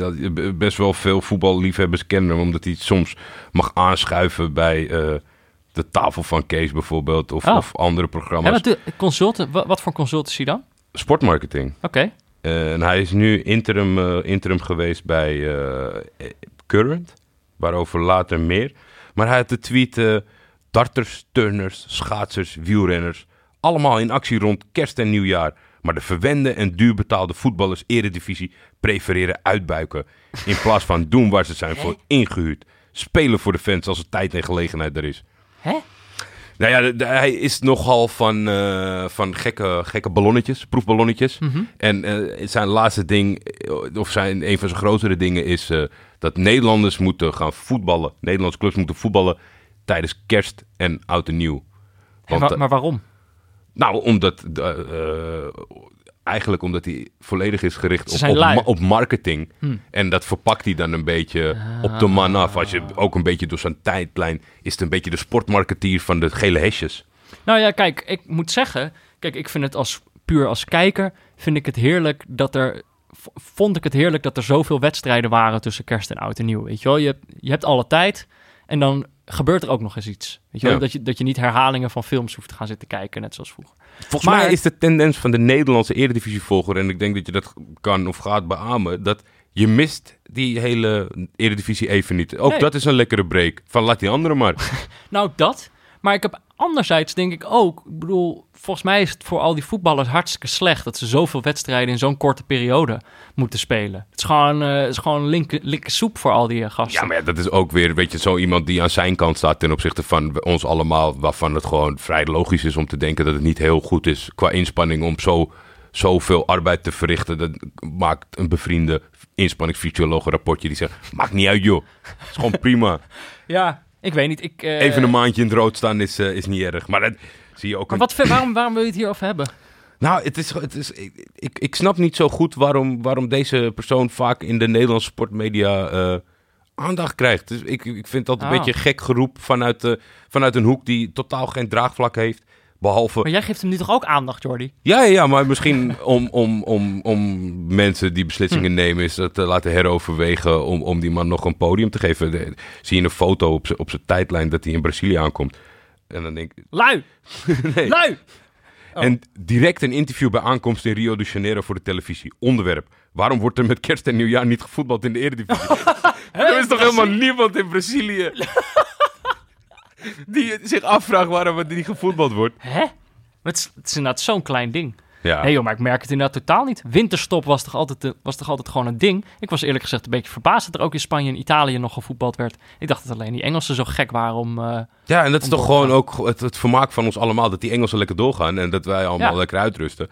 Speaker 3: Best wel veel voetballiefhebbers kennen hem, omdat hij soms mag aanschuiven bij eh, de tafel van Kees bijvoorbeeld. Of,
Speaker 2: Oh.
Speaker 3: of andere
Speaker 2: Ja,
Speaker 3: programma's.
Speaker 2: wat, doe- consulten, wat, wat voor consultancy dan?
Speaker 3: Sportmarketing.
Speaker 2: Oké.
Speaker 3: Eh, en hij is nu interim, interim geweest bij Current, waarover later meer. Maar hij had de tweet, darters, turners, schaatsers, wielrenners, allemaal in actie rond kerst en nieuwjaar. Maar de verwende en duurbetaalde voetballers eredivisie prefereren uitbuiken. In (laughs) plaats van doen waar ze zijn voor ingehuurd. Spelen voor de fans als er tijd en gelegenheid er is.
Speaker 2: Hè?
Speaker 3: Nou ja, de- de- hij is nogal van, eh, van gekke, gekke ballonnetjes, proefballonnetjes.
Speaker 2: Mhm.
Speaker 3: En eh, zijn laatste ding, eh, of zijn, een van zijn grotere dingen, is dat Nederlanders moeten gaan voetballen. Nederlandse clubs moeten voetballen tijdens kerst en oud en nieuw.
Speaker 2: En
Speaker 3: Want,
Speaker 2: wa- maar waarom?
Speaker 3: Nou, omdat, eh, eh, eigenlijk omdat hij volledig is gericht op, op,
Speaker 2: lui.
Speaker 3: ma- op marketing.
Speaker 2: Hm.
Speaker 3: En dat verpakt hij dan een beetje op de man af. Als je ook een beetje door zijn tijdlijn, is het een beetje de sportmarketeer van de gele hesjes.
Speaker 2: Nou ja, kijk, ik moet zeggen... Kijk, ik vind het als puur als kijker... vind ik het heerlijk dat er... Vond ik het heerlijk dat er zoveel wedstrijden waren tussen kerst en oud en nieuw. Weet je wel, je je hebt alle tijd en dan gebeurt er ook nog eens iets. Weet je wel,
Speaker 3: Ja.
Speaker 2: dat, je, dat je niet herhalingen van films hoeft te gaan zitten kijken, net zoals vroeger.
Speaker 3: Volgens
Speaker 2: Maar-
Speaker 3: mij is de tendens van de Nederlandse eredivisievolger, en ik denk dat je dat kan of gaat beamen, dat je mist die hele eredivisie even niet. Ook
Speaker 2: Nee.
Speaker 3: dat is een lekkere break. Van laat die anderen maar. (laughs)
Speaker 2: Nou, dat. Maar ik heb anderzijds denk ik ook, ik bedoel, volgens mij is het voor al die voetballers hartstikke slecht dat ze zoveel wedstrijden in zo'n korte periode moeten spelen. Het is gewoon, eh, het is gewoon linker, linker soep voor al die eh, gasten.
Speaker 3: Ja, maar ja, dat is ook weer, weet je, zo iemand die aan zijn kant staat ten opzichte van ons allemaal, waarvan het gewoon vrij logisch is om te denken dat het niet heel goed is qua inspanning om zo, zoveel arbeid te verrichten. Dat maakt een bevriende inspanningsfysioloog een rapportje die zegt, maakt niet uit joh, het is gewoon prima. (laughs)
Speaker 2: Ja, ik weet niet. Ik, eh,
Speaker 3: Even een maandje in het rood staan is, eh, is niet erg. Maar dat zie je ook.
Speaker 2: Maar
Speaker 3: een-
Speaker 2: wat, waarom, waarom wil je het hierover hebben?
Speaker 3: Nou, het is, het is, ik, ik, ik snap niet zo goed waarom, waarom deze persoon vaak in de Nederlandse sportmedia eh, aandacht krijgt. Dus ik, ik vind dat een
Speaker 2: Ah.
Speaker 3: beetje gek geroep vanuit, vanuit een hoek die totaal geen draagvlak heeft. Behalve.
Speaker 2: Maar jij geeft hem nu toch ook aandacht, Jordi?
Speaker 3: Ja, ja, ja, maar misschien om, om, om, om mensen die beslissingen nemen, is dat te laten heroverwegen om, om die man nog een podium te geven. De- zie je een foto op zijn op zijn tijdlijn dat hij in Brazilië aankomt. En dan denk ik. (laughs)
Speaker 2: Lui! (laughs)
Speaker 3: Nee.
Speaker 2: Lui! Oh.
Speaker 3: En direct een interview bij aankomst in Rio de Janeiro voor de televisie. Onderwerp. Waarom wordt er met kerst en nieuwjaar niet gevoetbald in de Eredivisie? (laughs) er is toch helemaal niemand in Brazilië die zich afvraagt waarom er niet gevoetbald wordt.
Speaker 2: Hè? Het is, het is inderdaad zo'n klein ding.
Speaker 3: Ja,
Speaker 2: Nee joh, maar ik merk het inderdaad totaal niet. Winterstop was toch, altijd, was toch altijd gewoon een ding? Ik was eerlijk gezegd een beetje verbaasd dat er ook in Spanje en Italië nog gevoetbald werd. Ik dacht dat alleen die Engelsen zo gek waren om... eh,
Speaker 3: ja en dat is toch gewoon ook het, het vermaak van ons allemaal. Dat die Engelsen lekker doorgaan en dat wij allemaal
Speaker 2: Ja.
Speaker 3: lekker uitrusten.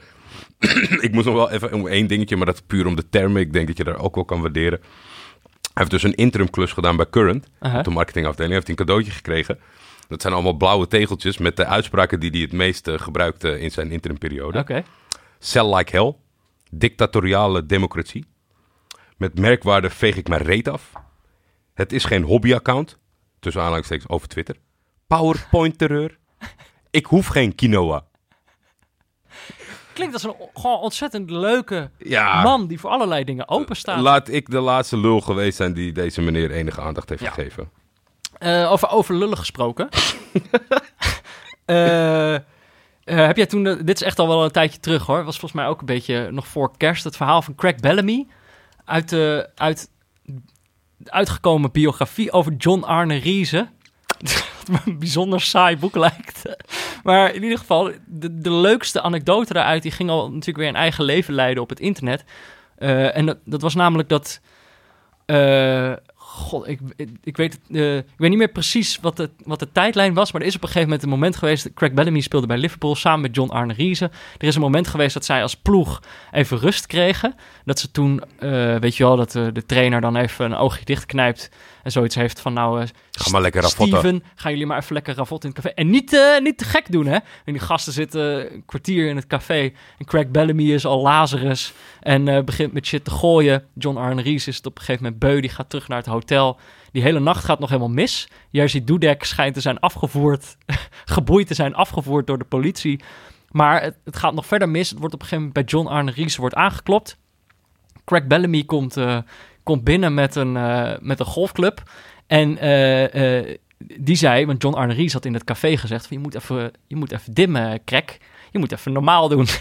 Speaker 3: (clears throat) ik moest nog wel even om één dingetje, maar dat is puur om de termen. Ik denk dat je daar ook wel kan waarderen. Hij heeft dus een interim klus gedaan bij Current. op de marketingafdeling, heeft hij een cadeautje gekregen. Dat zijn allemaal blauwe tegeltjes met de uitspraken die hij het meest eh, gebruikte in zijn interimperiode.
Speaker 2: Oké.
Speaker 3: Cell like hell. Dictatoriale democratie. Met merkwaarde veeg ik mijn reet af. Het is geen hobbyaccount. Tussen aanhalingstekens over Twitter. PowerPoint terreur. Ik hoef geen quinoa.
Speaker 2: Klinkt als een gewoon ontzettend leuke
Speaker 3: Ja,
Speaker 2: man die voor allerlei dingen open staat.
Speaker 3: laat ik de laatste lul geweest zijn die deze meneer enige aandacht heeft
Speaker 2: Ja.
Speaker 3: gegeven.
Speaker 2: Eh, over, over lullen gesproken. (laughs) Eh, eh, heb jij toen, de- dit is echt al wel een tijdje terug hoor, was volgens mij ook een beetje nog voor kerst, het verhaal van Craig Bellamy uit de, uit uitgekomen biografie over John Arne Riese. (laughs) Een (laughs) bijzonder saai boek lijkt. Maar in ieder geval, de, de leukste anekdote daaruit, die ging al natuurlijk weer een eigen leven leiden op het internet. Eh, en dat, dat was namelijk dat. eh, God, ik, ik, weet, eh, ik weet niet meer precies wat de, wat de tijdlijn was. Maar er is op een gegeven moment een moment geweest. Craig Bellamy speelde bij Liverpool samen met John Arne Riese. Er is een moment geweest dat zij als ploeg even rust kregen. Dat ze toen, weet je wel, dat eh, de trainer dan even een oogje dichtknijpt. En zoiets heeft van, nou, eh,
Speaker 3: Ga maar lekker ravotten.
Speaker 2: Steven, gaan jullie maar even lekker ravotten in het café. En niet, eh, niet te gek doen, hè? En die gasten zitten een kwartier in het café. En Craig Bellamy is al Lazarus. En eh, begint met shit te gooien. John Arne Ries is het op een gegeven moment beu. Die gaat terug naar het hotel. Die hele nacht gaat nog helemaal mis. Jerzy Dudek schijnt te zijn afgevoerd. (laughs) geboeid te zijn afgevoerd door de politie. Maar het, het gaat nog verder mis. Het wordt op een gegeven moment bij John Arne Ries wordt aangeklopt. Craig Bellamy komt, komt binnen met een, eh, met een golfclub. En eh, eh, die zei, want John Arne Ries had in het café gezegd... Van, je, moet even, je moet even dimmen, Craig. Je moet even normaal doen. (laughs)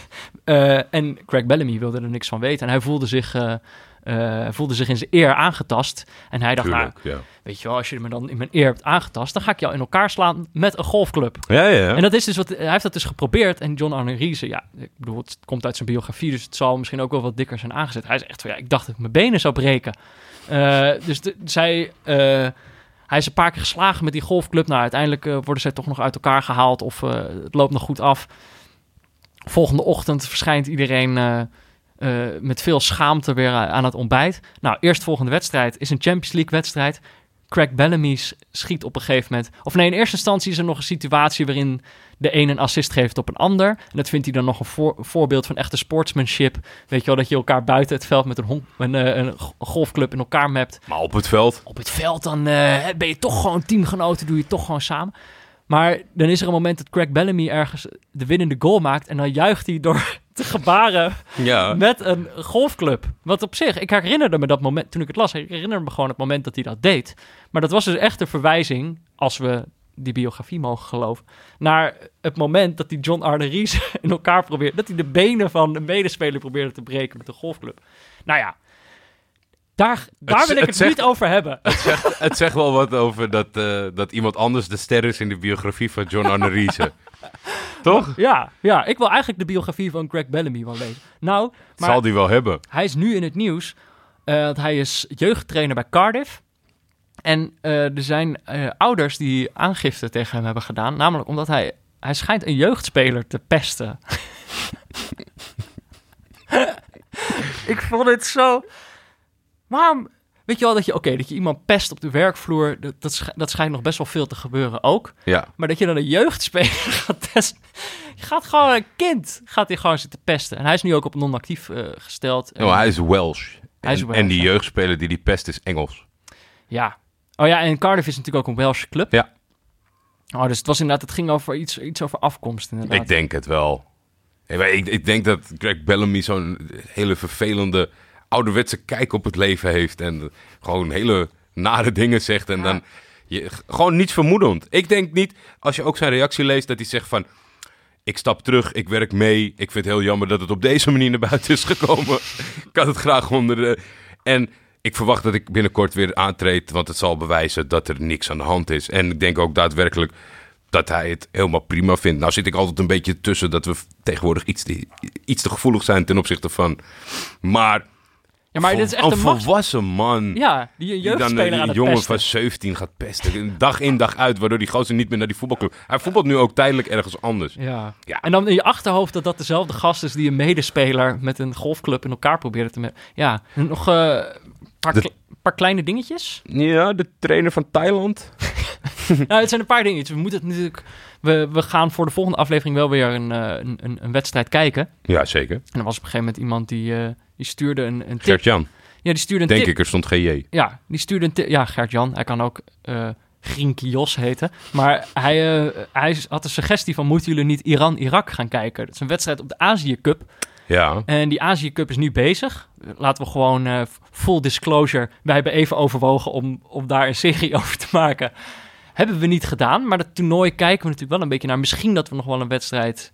Speaker 2: En Craig Bellamy wilde er niks van weten. En hij voelde zich, eh, eh, voelde zich in zijn eer aangetast. En hij dacht, nou,
Speaker 3: ja.
Speaker 2: weet je wel, als je me dan in mijn eer hebt aangetast... dan ga ik jou in elkaar slaan met een golfclub.
Speaker 3: Ja, ja.
Speaker 2: En dat is dus wat, hij heeft dat dus geprobeerd. En John Arne Riese, ja, ik bedoel, het komt uit zijn biografie, dus het zal misschien ook wel wat dikker zijn aangezet. Hij zegt van, ja, ik dacht dat ik mijn benen zou breken. Eh, dus de, zij, eh, hij is een paar keer geslagen met die golfclub. Nou, uiteindelijk worden zij toch nog uit elkaar gehaald of het loopt nog goed af. Volgende ochtend verschijnt iedereen eh, eh, met veel schaamte weer a- aan het ontbijt. Nou, eerstvolgende wedstrijd is een Champions League wedstrijd. Craig Bellamy schiet op een gegeven moment. Of nee, in eerste instantie is er nog een situatie waarin de een een assist geeft op een ander. En dat vindt hij dan nog een voor- voorbeeld van echte sportsmanship. Weet je wel, dat je elkaar buiten het veld met een, hon- een, eh, een golfclub in elkaar mapt.
Speaker 3: Maar op het veld.
Speaker 2: Op het veld dan eh, ben je toch gewoon teamgenoten, doe je toch gewoon samen. Maar dan is er een moment dat Craig Bellamy ergens de winnende goal maakt. En dan juicht hij door te gebaren
Speaker 3: Ja.
Speaker 2: met een golfclub. Wat op zich, ik herinnerde me dat moment, toen ik het las, ik herinnerde me gewoon het moment dat hij dat deed. Maar dat was dus echt een verwijzing, als we die biografie mogen geloven, naar het moment dat hij John Arne Ries (laughs) in elkaar probeerde, dat hij de benen van een medespeler probeerde te breken met de golfclub. Nou ja, daar, daar
Speaker 3: Het-
Speaker 2: wil ik
Speaker 3: het
Speaker 2: het,
Speaker 3: zegt-
Speaker 2: niet over hebben.
Speaker 3: Het zegt wel wat over dat, eh, dat iemand anders de ster is in de biografie van John Arne Riese. (laughs) (laughs) Toch?
Speaker 2: Ja, ja, ik wil eigenlijk de biografie van Craig Bellamy wel lezen. Nou, maar
Speaker 3: Zal die wel hebben.
Speaker 2: Hij is nu in het nieuws. eh, want hij is jeugdtrainer bij Cardiff. En eh, er zijn eh, ouders die aangifte tegen hem hebben gedaan. Namelijk omdat hij, hij schijnt een jeugdspeler te pesten. (laughs) (laughs) ik vond het zo... Waarom... Weet je wel dat je, oké, dat je iemand pest op de werkvloer, dat, dat, sch- dat schijnt nog best wel veel te gebeuren ook.
Speaker 3: Ja.
Speaker 2: Maar dat je dan een jeugdspeler (laughs) gaat testen. Je gaat gewoon een kind, gaat hij gewoon zitten pesten. En hij is nu ook op non-actief eh, gesteld. En-
Speaker 3: Oh, hij is Welsh.
Speaker 2: Hij is
Speaker 3: en,
Speaker 2: Welsh,
Speaker 3: en die
Speaker 2: ja.
Speaker 3: jeugdspeler die die pest is Engels.
Speaker 2: Ja. Oh ja, en Cardiff is natuurlijk ook een Welsh club.
Speaker 3: Ja.
Speaker 2: Oh, dus het was inderdaad, het ging over iets, iets over afkomst inderdaad.
Speaker 3: Ik denk het wel. Ik, ik denk dat Greg Bellamy zo'n hele vervelende ouderwetse kijk op het leven heeft. En gewoon hele nare dingen zegt. En dan je, gewoon niets vermoedend. Ik denk niet, als je ook zijn reactie leest, dat hij zegt van... Ik stap terug, ik werk mee. Ik vind het heel jammer dat het op deze manier naar buiten is gekomen. (laughs) ik had het graag onder de... En ik verwacht dat ik binnenkort weer aantreed, want het zal bewijzen dat er niks aan de hand is. En ik denk ook daadwerkelijk dat hij het helemaal prima vindt. Nou zit ik altijd een beetje tussen dat we tegenwoordig iets te, iets te gevoelig zijn ten opzichte van... Maar,
Speaker 2: ja, maar dit is echt
Speaker 3: een volwassen man...
Speaker 2: Ja, die een
Speaker 3: Die dan
Speaker 2: jeugdspeler
Speaker 3: een jongen
Speaker 2: pesten.
Speaker 3: van 17 gaat pesten. Dag in dag uit, waardoor die gozer niet meer naar die voetbalclub... Hij voetbalt nu ook tijdelijk ergens anders.
Speaker 2: Ja.
Speaker 3: Ja.
Speaker 2: En dan in je achterhoofd dat dat dezelfde gast is die een medespeler met een golfclub in elkaar probeerde te... Ja, nog eh, een paar,
Speaker 3: De-
Speaker 2: kle- paar kleine dingetjes.
Speaker 3: Ja, de trainer van Thailand. (laughs)
Speaker 2: nou, het zijn een paar dingen. We moeten het natuurlijk. We, we gaan voor de volgende aflevering wel weer een, eh, een, een, een wedstrijd kijken.
Speaker 3: Ja, zeker.
Speaker 2: En er was op een gegeven moment iemand die, eh, die stuurde een, een tip.
Speaker 3: Gert-Jan,
Speaker 2: Ja, die stuurde een
Speaker 3: denk
Speaker 2: tip.
Speaker 3: ik, er stond GJ.
Speaker 2: Ja, die stuurde een tip. Ja, Gert-Jan. Hij kan ook eh Grienke Jos heten. Maar hij, eh, hij had de suggestie van... moeten jullie niet Iran-Irak gaan kijken? Dat is een wedstrijd op de Azië Cup.
Speaker 3: Ja,
Speaker 2: En die Azië Cup is nu bezig. Laten we gewoon eh, full disclosure. Wij hebben even overwogen om, om daar een serie (laughs) over te maken. Hebben we niet gedaan. Maar dat toernooi kijken we natuurlijk wel een beetje naar. Misschien dat we nog wel een wedstrijd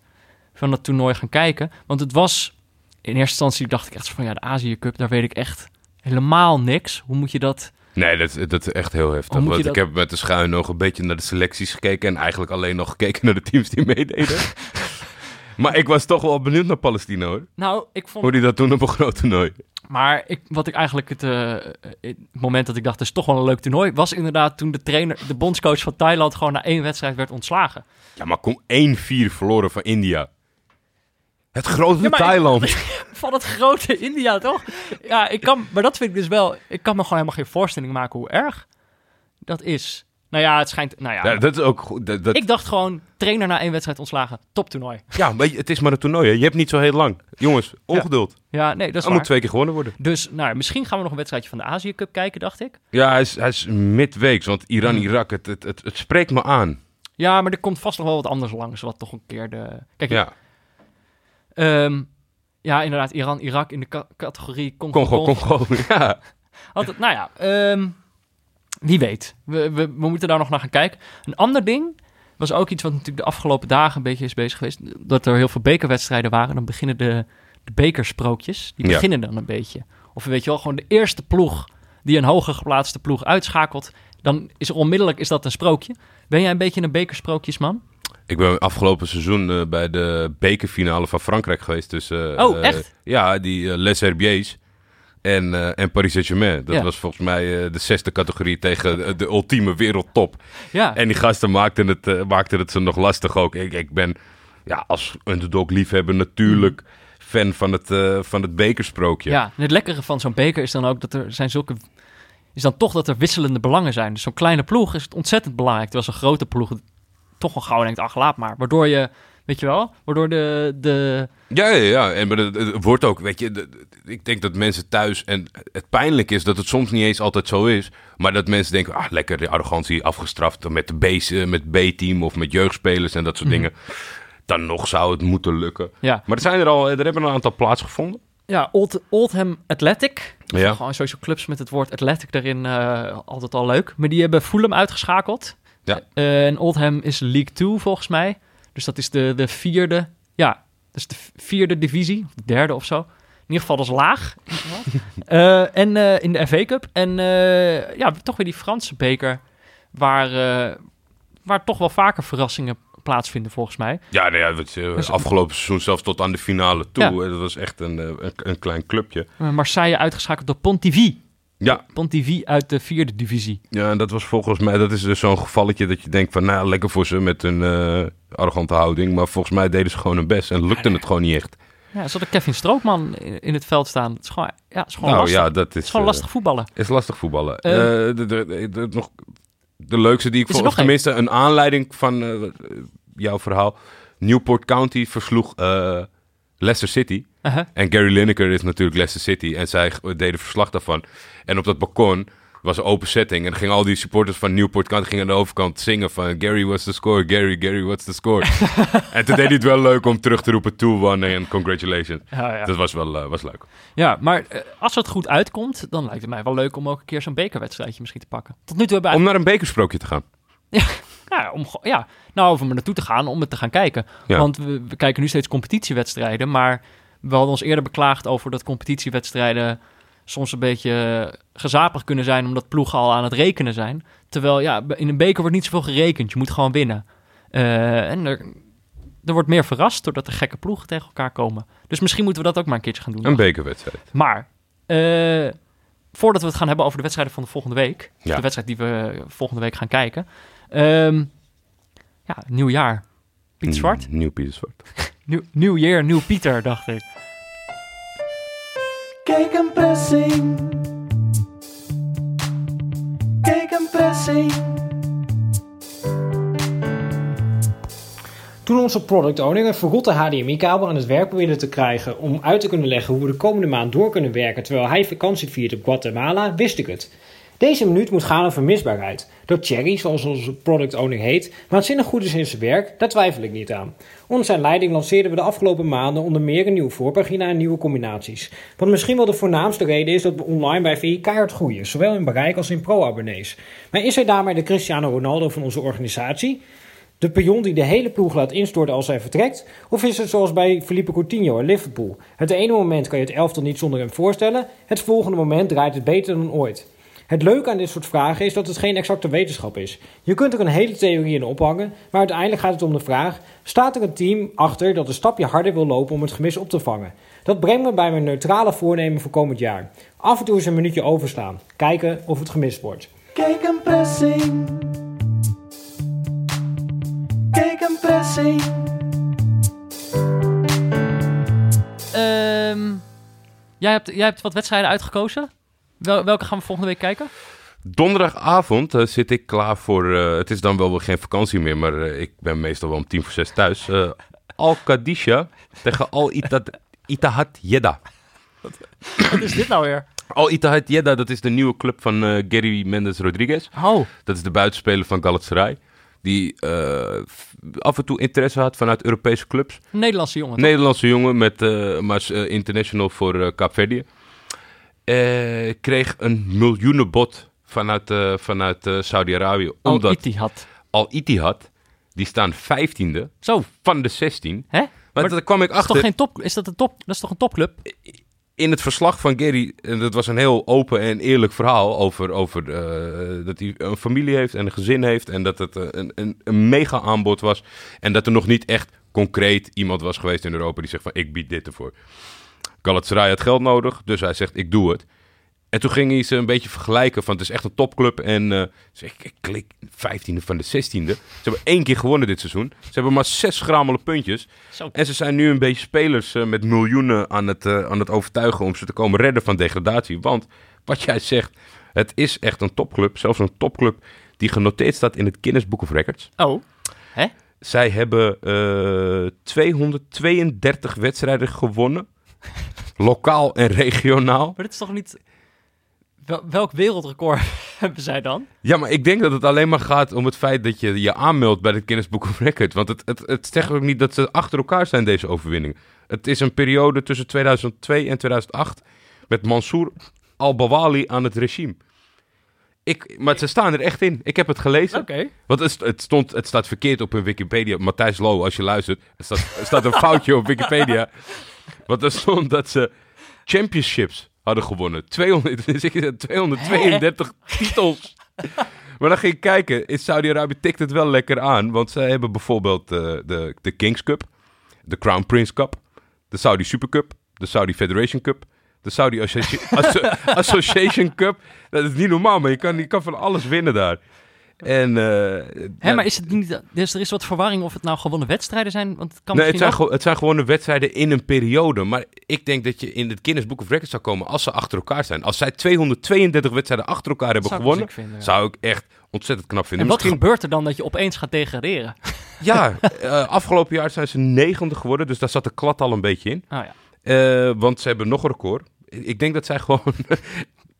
Speaker 2: van dat toernooi gaan kijken. Want het was... In eerste instantie dacht ik echt van... Ja, de Azië Cup, daar weet ik echt helemaal niks. Hoe moet je dat...
Speaker 3: nee, dat, dat is echt heel heftig. Want ik heb met de schuin nog een beetje naar de selecties gekeken. En eigenlijk alleen nog gekeken naar de teams die meededen. (laughs) maar ik was toch wel benieuwd naar Palestina hoor.
Speaker 2: Nou, ik vond...
Speaker 3: Hoe die dat doen op een groot toernooi.
Speaker 2: Maar ik, wat ik eigenlijk het, eh, het moment dat ik dacht, het is toch wel een leuk toernooi, was inderdaad toen de trainer, de bondscoach van Thailand gewoon na één wedstrijd werd ontslagen.
Speaker 3: Ja, maar kom 1-4 verloren van India. Het grote
Speaker 2: Ja,
Speaker 3: Thailand. (laughs)
Speaker 2: Van het grote India, toch? Ja, ik kan, maar dat vind ik dus wel, ik kan me gewoon helemaal geen voorstelling maken hoe erg dat is. Nou ja, het schijnt, nou ja.
Speaker 3: Ja, dat is ook goed. Dat, dat-
Speaker 2: Ik dacht gewoon, trainer na één wedstrijd ontslagen, toptoernooi.
Speaker 3: ja, maar het is maar een toernooi. Hè. Je hebt niet zo heel lang. Jongens, ongeduld.
Speaker 2: Ja, nee, dat is
Speaker 3: Er moet twee keer gewonnen worden.
Speaker 2: Dus, nou, misschien gaan we nog een wedstrijdje van de Azië Cup kijken, dacht ik.
Speaker 3: Ja, hij is, hij is midweeks. Want Iran-Irak, het, het, het, het spreekt me aan.
Speaker 2: Ja, maar er komt vast nog wel wat anders langs, wat toch een keer de... Kijk,
Speaker 3: Ja,
Speaker 2: Ehm, ja, inderdaad, Iran, Irak in de ca- categorie Congo.
Speaker 3: Congo, Congo. (laughs) Ja.
Speaker 2: Altijd, nou ja, ehm, wie weet. We, we, we moeten daar nog naar gaan kijken. Een ander ding was ook iets wat natuurlijk de afgelopen dagen een beetje is bezig geweest. Dat er heel veel bekerwedstrijden waren. Dan beginnen de, de bekersprookjes. Die
Speaker 3: Ja.
Speaker 2: beginnen dan een beetje. Of weet je wel, gewoon de eerste ploeg die een hoger geplaatste ploeg uitschakelt. Dan is er onmiddellijk is dat een sprookje. Ben jij een beetje een bekersprookjesman?
Speaker 3: Ik ben afgelopen seizoen eh, bij de bekerfinale van Frankrijk geweest. tussen
Speaker 2: Oh,
Speaker 3: eh,
Speaker 2: echt?
Speaker 3: Ja, die eh, Les Herbiers en, en Paris Saint-Germain. Dat
Speaker 2: Ja.
Speaker 3: was volgens mij de zesde categorie tegen de, ultieme wereldtop.
Speaker 2: Ja.
Speaker 3: En die gasten maakten het, maakten het ze nog lastig ook. Ik, ik ben ja, als underdog-liefhebber natuurlijk fan van het, van het bekersprookje.
Speaker 2: Ja, en het lekkere van zo'n beker is dan ook dat er zijn zulke... Is dan toch dat er wisselende belangen zijn. Dus zo'n kleine ploeg is het ontzettend belangrijk. Terwijl zo'n grote ploeg toch wel gauw denkt, ach laat maar. Waardoor je, weet je wel, waardoor de... de
Speaker 3: Ja, ja, ja. En maar het, het wordt ook, weet je, de- ik denk dat mensen thuis, en het pijnlijk is dat het soms niet eens altijd zo is, maar dat mensen denken, ah, lekker, de arrogantie afgestraft met de eh, met B-team of met jeugdspelers en dat soort dingen. Dan nog zou het moeten lukken.
Speaker 2: ja,
Speaker 3: Maar er zijn er al, er hebben een aantal plaatsgevonden.
Speaker 2: ja Old, Oldham Athletic.
Speaker 3: Ja.
Speaker 2: Gewoon sowieso clubs met het woord Athletic erin, eh, altijd al leuk. Maar die hebben Fulham uitgeschakeld.
Speaker 3: Ja.
Speaker 2: Eh, en Oldham is League 2 volgens mij. Dus dat is de, de vierde, ja, dus de vierde divisie, of de derde of zo. In ieder geval, dat is laag. (laughs) Eh, en eh, in de FA Cup. En ja, toch weer die Franse beker, waar, waar toch wel vaker verrassingen plaatsvinden volgens mij.
Speaker 3: Ja, nou ja,
Speaker 2: Dus-
Speaker 3: afgelopen seizoen zelfs tot aan de finale toe.
Speaker 2: Ja.
Speaker 3: Dat was echt een, een, een klein clubje.
Speaker 2: Marseille uitgeschakeld door Pontivy.
Speaker 3: Ja,
Speaker 2: Pontivy uit de vierde divisie.
Speaker 3: ja, en dat was volgens mij, dat is dus zo'n gevalletje dat je denkt van, nou, lekker voor ze met hun eh, arrogante houding. Maar volgens mij deden ze gewoon hun best en lukte het gewoon niet echt.
Speaker 2: Ja, zat er Kevin Strootman in, het veld staan. Het is gewoon, ja, is gewoon
Speaker 3: nou
Speaker 2: lastig.
Speaker 3: ja, dat
Speaker 2: het
Speaker 3: is,
Speaker 2: is gewoon
Speaker 3: eh,
Speaker 2: lastig voetballen.
Speaker 3: is lastig voetballen.
Speaker 2: Eh,
Speaker 3: de, de, de, de- nog, de leukste die ik
Speaker 2: Is
Speaker 3: of
Speaker 2: één?
Speaker 3: tenminste een aanleiding van jouw verhaal. Newport County versloeg Leicester City. En Gary Lineker is natuurlijk Leicester City. En zij deden verslag daarvan. En op dat balkon was een open setting. En gingen al die supporters van Newport County gingen aan de overkant zingen van... Gary, what's the score? Gary, Gary, what's the score? (laughs) en toen deed hij het wel leuk om terug te roepen... 2-1 en congratulations.
Speaker 2: Ja, ja.
Speaker 3: Dat was wel eh, was leuk.
Speaker 2: ja, maar eh, als het goed uitkomt, dan lijkt het mij wel leuk om ook een keer zo'n bekerwedstrijdje misschien te pakken. Tot nu toe hebben we
Speaker 3: Om naar een bekersprookje te gaan. (laughs)
Speaker 2: Ja, om, ge- ja, nou, om er naartoe te gaan, om het te gaan kijken.
Speaker 3: Ja.
Speaker 2: Want we, we kijken nu steeds competitiewedstrijden, maar we hadden ons eerder beklaagd over dat competitiewedstrijden soms een beetje gezapig kunnen zijn, omdat ploegen al aan het rekenen zijn. Terwijl, ja, in een beker wordt niet zoveel gerekend, je moet gewoon winnen. Eh, en er, er wordt meer verrast doordat er gekke ploegen tegen elkaar komen. Dus misschien moeten we dat ook maar een keertje gaan doen.
Speaker 3: Een bekerwedstrijd.
Speaker 2: Maar, eh, voordat we het gaan hebben over de wedstrijden van de volgende week,
Speaker 3: Ja.
Speaker 2: de wedstrijd die we volgende week gaan kijken. ehm, ja, nieuw jaar. Piet Zwart?
Speaker 3: Mm, Nieuw Pieter Zwart.
Speaker 2: Nieuw, nieuw Nieuw Pieter, dacht ik.
Speaker 4: Kijk een pressing. Kijk een pressing. Toen onze product owner een HDMI-kabel aan het werk probeerde te krijgen om uit te kunnen leggen hoe we de komende maand door kunnen werken terwijl hij vakantie viert op Guatemala, wist ik het. Deze minuut moet gaan over misbaarheid. Dat Cherry, zoals onze product owner heet, waanzinnig goed is in zijn werk, daar twijfel ik niet aan. Onder zijn leiding lanceerden we de afgelopen maanden onder meer een nieuwe voorpagina en nieuwe combinaties. Wat misschien wel de voornaamste reden is dat we online bij VI keihard groeien, zowel in bereik als in pro-abonnees. Maar is hij daarmee de Cristiano Ronaldo van onze organisatie? De pion die de hele ploeg laat instorten als hij vertrekt? Of is het zoals bij Felipe Coutinho in Liverpool? Het ene moment kan je het elftal niet zonder hem voorstellen, het volgende moment draait het beter dan ooit. Het leuke aan dit soort vragen is dat het geen exacte wetenschap is. Je kunt er een hele theorie in ophangen, maar uiteindelijk gaat het om de vraag: staat er een team achter dat een stapje harder wil lopen om het gemis op te vangen? Dat brengt me bij mijn neutrale voornemen voor komend jaar. Af en toe eens een minuutje overslaan, kijken of het gemist wordt.
Speaker 5: Kijk een pressing. Kijk een pressing.
Speaker 2: Ehm, jij, hebt, jij hebt wat wedstrijden uitgekozen. Wel, welke gaan we volgende week kijken?
Speaker 3: Donderdagavond eh, zit ik klaar voor. eh, het is dan wel weer geen vakantie meer, maar eh, ik ben meestal wel om tien voor zes thuis. Eh, Al Qadisha (laughs) tegen Al Ittihad Jeddah.
Speaker 2: Wat is dit nou weer?
Speaker 3: Al Ittihad Jeddah, dat is de nieuwe club van Gary Mendes Rodriguez.
Speaker 2: Oh,
Speaker 3: Dat is de buitenspeler van Galatasaray. Die af en toe interesse had vanuit Europese clubs.
Speaker 2: Nederlandse jongen. toch?
Speaker 3: Nederlandse jongen, met, maar international voor Kaapverdië. Eh, kreeg een miljoenenbod vanuit, eh, vanuit eh, Saudi-Arabië. Omdat
Speaker 2: Ittihad.
Speaker 3: Al Ittihad, die staan vijftiende
Speaker 2: Zo,
Speaker 3: van de 16.
Speaker 2: hè?
Speaker 3: Maar,
Speaker 2: Maar
Speaker 3: daar kwam ik
Speaker 2: Dat is
Speaker 3: achter
Speaker 2: toch geen top? Is dat een top? Dat is toch een topclub?
Speaker 3: in het verslag van Gary. En dat was een heel open en eerlijk verhaal over, over dat hij een familie heeft en een gezin heeft. En dat het een, een, een mega aanbod was. En dat er nog niet echt concreet iemand was geweest in Europa die zegt van ik bied dit ervoor. Galatasaray had geld nodig, dus hij zegt ik doe het. En toen ging hij ze een beetje vergelijken van het is echt een topclub. En eh zeg ik, ik klik 15e van de 16e. Ze hebben één keer gewonnen dit seizoen. Ze hebben maar zes schramele puntjes.
Speaker 2: Zo.
Speaker 3: En ze zijn nu een beetje spelers eh, met miljoenen aan het, eh, aan het overtuigen om ze te komen redden van degradatie. Want wat jij zegt, het is echt een topclub. Zelfs een topclub die genoteerd staat in het Guinness Book of Records.
Speaker 2: Oh, hè?
Speaker 3: Zij hebben eh 232 wedstrijden gewonnen. Lokaal en regionaal.
Speaker 2: Maar dit is toch niet... Wel- welk wereldrecord (laughs) hebben zij dan?
Speaker 3: Ja, maar ik denk dat het alleen maar gaat om het feit dat je je aanmeldt bij het Guinness Book of Records. Want het, het, het zegt ook niet dat ze achter elkaar zijn, deze overwinningen. Het is een periode tussen 2002 en 2008 met Mansour al-Bawali aan het regime. Ik, maar ze staan er echt in. Ik heb het gelezen.
Speaker 2: Oké.
Speaker 3: Want het, het, stond, het staat verkeerd op hun Wikipedia. Matthijs Low, als je luistert. Er staat, er staat een foutje op Wikipedia. (laughs) Want er stond dat ze championships hadden gewonnen. 200, dus ik zeg 232 titels. Maar dan ging ik kijken. In Saudi-Arabië tikt het wel lekker aan. Want zij hebben bijvoorbeeld eh, de, de Kings Cup. De Crown Prince Cup. De Saudi Super Cup. De Saudi Federation Cup. De Saudi Associ- (laughs) Asso- Association Cup. Dat is niet normaal, maar je kan, je kan van alles winnen daar. En, eh,
Speaker 2: Hè,
Speaker 3: ja,
Speaker 2: maar is het niet... Dus er is wat verwarring of het nou gewonnen wedstrijden zijn? Want het kan
Speaker 3: Nee, het
Speaker 2: misschien
Speaker 3: zijn,
Speaker 2: ook-
Speaker 3: het zijn gewoon de wedstrijden in een periode. Maar ik denk dat je in het Guinness Book of Records zou komen als ze achter elkaar zijn. Als zij 232 wedstrijden achter elkaar hebben
Speaker 2: zou
Speaker 3: gewonnen,
Speaker 2: ziek vinden, ja.
Speaker 3: zou ik echt ontzettend knap vinden.
Speaker 2: En wat
Speaker 3: Misschien-
Speaker 2: gebeurt er dan dat je opeens gaat degraderen? (laughs)
Speaker 3: Ja, eh, afgelopen jaar zijn ze negende geworden, dus daar zat de klad al een beetje in.
Speaker 2: Oh ja.
Speaker 3: Eh, want ze hebben nog een record. Ik denk dat zij gewoon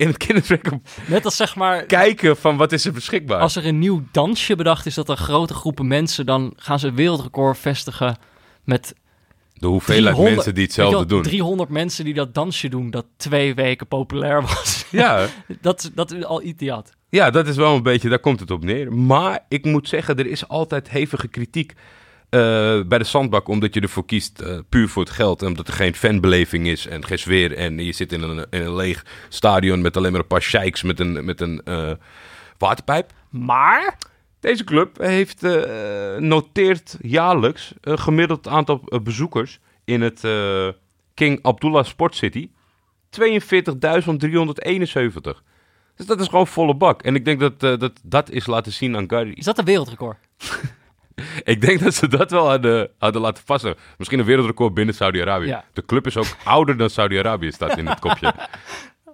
Speaker 3: in het Record
Speaker 2: Net als zeg maar...
Speaker 3: kijken van wat is er beschikbaar.
Speaker 2: Als er een nieuw dansje bedacht is dat er grote groepen mensen... dan gaan ze een wereldrecord vestigen met
Speaker 3: De hoeveelheid
Speaker 2: 300
Speaker 3: mensen die hetzelfde
Speaker 2: wel,
Speaker 3: doen.
Speaker 2: 300 mensen die dat dansje doen... dat twee weken populair was. (laughs)
Speaker 3: Ja, (laughs)
Speaker 2: dat, dat is al Itiad.
Speaker 3: Ja, dat is wel een beetje, daar komt het op neer. Maar ik moet zeggen, er is altijd hevige kritiek bij de zandbak, omdat je ervoor kiest eh, puur voor het geld. En omdat er geen fanbeleving is en geen sfeer. En je zit in een, in een leeg stadion met alleen maar een paar sheiks met een, met een eh, waterpijp.
Speaker 2: Maar...
Speaker 3: Deze club heeft eh, noteert jaarlijks een gemiddeld aantal eh, bezoekers in het eh, King Abdullah Sport City. 42.371. Dus dat is gewoon volle bak. En ik denk dat eh, dat, dat is laten zien aan Gary.
Speaker 2: Is dat een wereldrecord? (laughs)
Speaker 3: Ik denk dat ze dat wel hadden, hadden laten vaststellen. Misschien een wereldrecord binnen Saudi-Arabië.
Speaker 2: Ja.
Speaker 3: De club is ook (laughs) ouder dan Saudi-Arabië, staat in het (laughs) kopje.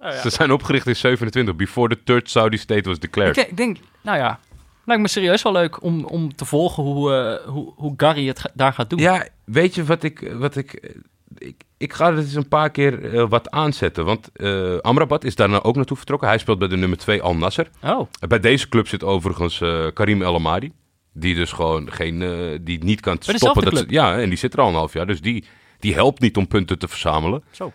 Speaker 2: Oh
Speaker 3: Ze zijn opgericht in 27, before the third Saudi state was declared.
Speaker 2: Ik, ik denk, nou ja... Lijkt me serieus wel leuk om, om te volgen hoe, eh, hoe, hoe Gary het ga- daar gaat doen.
Speaker 3: Ja, weet je wat ik... Wat ik, ik, ik ga er eens een paar keer eh, wat aanzetten. Want eh, Amrabat is daar nou ook naartoe vertrokken. Hij speelt bij de nummer 2 Al Nasser.
Speaker 2: Oh,
Speaker 3: Bij deze club zit overigens Karim El Amadi. Die dus gewoon geen... eh, die niet kan stoppen. Dat ze- ja, en die zit er al een half jaar. Dus die, die helpt niet om punten te verzamelen.
Speaker 2: zo.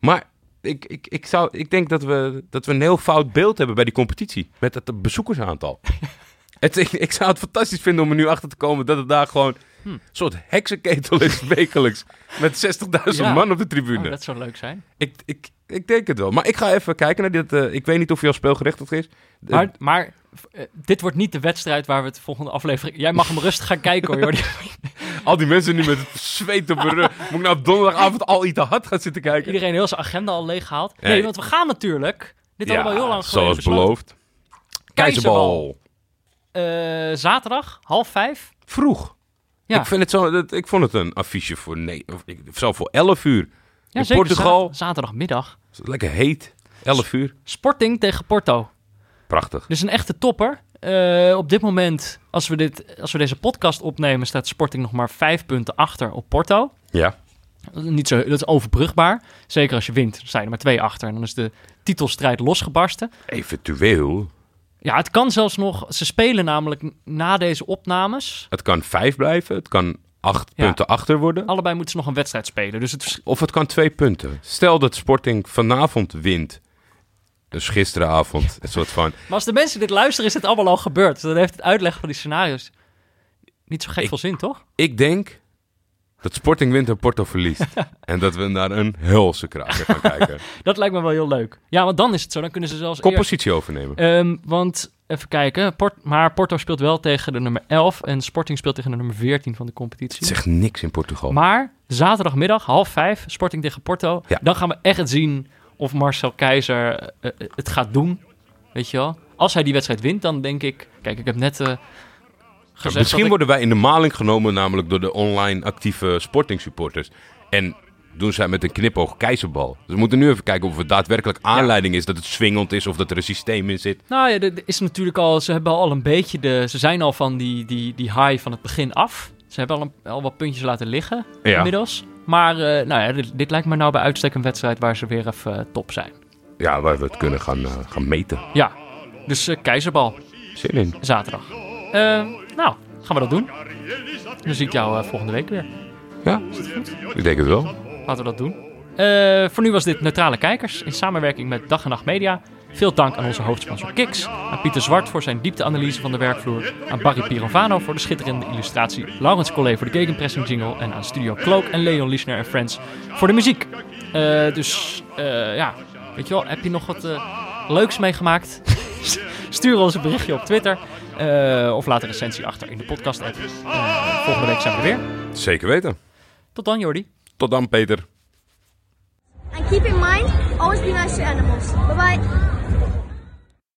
Speaker 3: Maar ik, ik, ik, zou, ik denk dat we, dat we een heel fout beeld hebben bij die competitie. Met het bezoekersaantal. (laughs) het, ik, ik zou het fantastisch vinden om er nu achter te komen dat het daar gewoon een soort heksenketel is (laughs) wekelijks. Met 60.000
Speaker 2: Ja.
Speaker 3: man op de
Speaker 2: Oh,
Speaker 3: tribune.
Speaker 2: dat zou leuk zijn.
Speaker 3: ik, ik, ik denk het wel. Maar ik ga even kijken naar dit. eh, ik weet niet of je al speelgerechtigd is.
Speaker 2: Maar, maar eh, dit wordt niet de wedstrijd waar we het volgende aflevering... Jij mag hem rustig gaan kijken hoor, Jordi. (laughs)
Speaker 3: al die mensen nu met het zweet op hun rug. Moet ik nou donderdagavond al iets te hard gaan zitten kijken?
Speaker 2: Iedereen heel zijn agenda al leeggehaald. Nee,
Speaker 3: Nee.
Speaker 2: want we gaan natuurlijk... Dit hadden we al heel lang geleden
Speaker 3: zoals beloofd.
Speaker 2: Keizerbal.
Speaker 3: Keizerbal.
Speaker 2: Eh, zaterdag, half vijf.
Speaker 3: Vroeg.
Speaker 2: Ja.
Speaker 3: Ik, vind het zo, ik vond het een affiche voor, nee, zo voor 11 uur.
Speaker 2: Ja,
Speaker 3: In
Speaker 2: zeker.
Speaker 3: Portugal.
Speaker 2: Za- zaterdagmiddag.
Speaker 3: Lekker heet. 11 uur.
Speaker 2: Sporting tegen Porto.
Speaker 3: Prachtig.
Speaker 2: Dus een echte topper. Eh, op dit moment, als we, dit, als we deze podcast opnemen, staat Sporting nog maar vijf punten achter op Porto.
Speaker 3: Ja.
Speaker 2: Niet zo, dat is overbrugbaar. Zeker als je wint, dan je er maar twee achter. En dan is de titelstrijd losgebarsten.
Speaker 3: Eventueel.
Speaker 2: Ja, het kan zelfs nog... Ze spelen namelijk na deze opnames.
Speaker 3: Het kan 5 blijven. Het kan 8
Speaker 2: Ja.
Speaker 3: punten achter worden.
Speaker 2: Allebei moeten ze nog een wedstrijd spelen. Dus het,
Speaker 3: Of het kan 2 punten. Stel dat Sporting vanavond wint. Dus gisteravond. Een soort van.
Speaker 2: Maar als de mensen dit luisteren, is dit allemaal al gebeurd. Dus dan heeft het uitleggen van die scenario's niet zo gek
Speaker 3: Ik-
Speaker 2: veel zin, toch?
Speaker 3: Ik denk dat Sporting wint en Porto verliest. (laughs) en dat we naar een helse kraker gaan (laughs) kijken.
Speaker 2: Dat lijkt me wel heel leuk. Ja, want dan is het zo. Dan kunnen ze zelfs.
Speaker 3: Koppositie overnemen.
Speaker 2: Ehm, want, even kijken. Port, maar Porto speelt wel tegen de nummer 11. En Sporting speelt tegen de nummer 14 van de competitie.
Speaker 3: Het zegt niks in Portugal.
Speaker 2: Maar zaterdagmiddag, half vijf, Sporting tegen Porto.
Speaker 3: Ja.
Speaker 2: Dan gaan we echt zien of Marcel Keizer eh, eh, het gaat doen. Weet je wel? Als hij die wedstrijd wint, dan denk ik... Kijk, ik heb net gezegd
Speaker 3: Misschien
Speaker 2: dat ik-
Speaker 3: worden wij in de maling genomen, namelijk door de online actieve Sporting supporters. En doen zij met een knipoog keizerbal. Dus we moeten nu even kijken of het daadwerkelijk aanleiding is dat het swingend is of dat er een systeem in zit.
Speaker 2: Nou ja, er is natuurlijk al... Ze hebben al een beetje de... Ze zijn al van die, die, die high van het begin af. Ze hebben al, een, al wat puntjes laten liggen
Speaker 3: Ja.
Speaker 2: inmiddels. Maar eh, nou ja, dit, dit lijkt me nou bij uitstek een wedstrijd waar ze weer even eh, top zijn.
Speaker 3: Ja, waar we het kunnen gaan, eh, gaan meten.
Speaker 2: Ja, dus keizerbal.
Speaker 3: Zin in.
Speaker 2: zaterdag. Nou, gaan we dat doen. Dan zie ik jou volgende week weer.
Speaker 3: Ja, ik denk het wel.
Speaker 2: Laten we dat doen. Voor nu was dit Neutrale Kijkers in samenwerking met Dag en Nacht Media. Veel dank aan onze hoofdsponsor Kiks, aan Pieter Zwart voor zijn diepteanalyse van de werkvloer, aan Barry Pirovano voor de schitterende illustratie, Laurens Collet voor de gegenpressing jingle en aan Studio Cloak en Leon Lischner en Friends voor de muziek. Eh, dus eh, ja, weet je wel, heb je nog wat eh, leuks meegemaakt? (laughs) Stuur ons een berichtje op Twitter of laat een recensie achter in de podcast app. Volgende week zijn we er weer.
Speaker 3: Zeker weten.
Speaker 2: Tot dan Jordi.
Speaker 3: Tot dan, Peter.
Speaker 1: And keep in mind, always be nice to animals. Bye bye.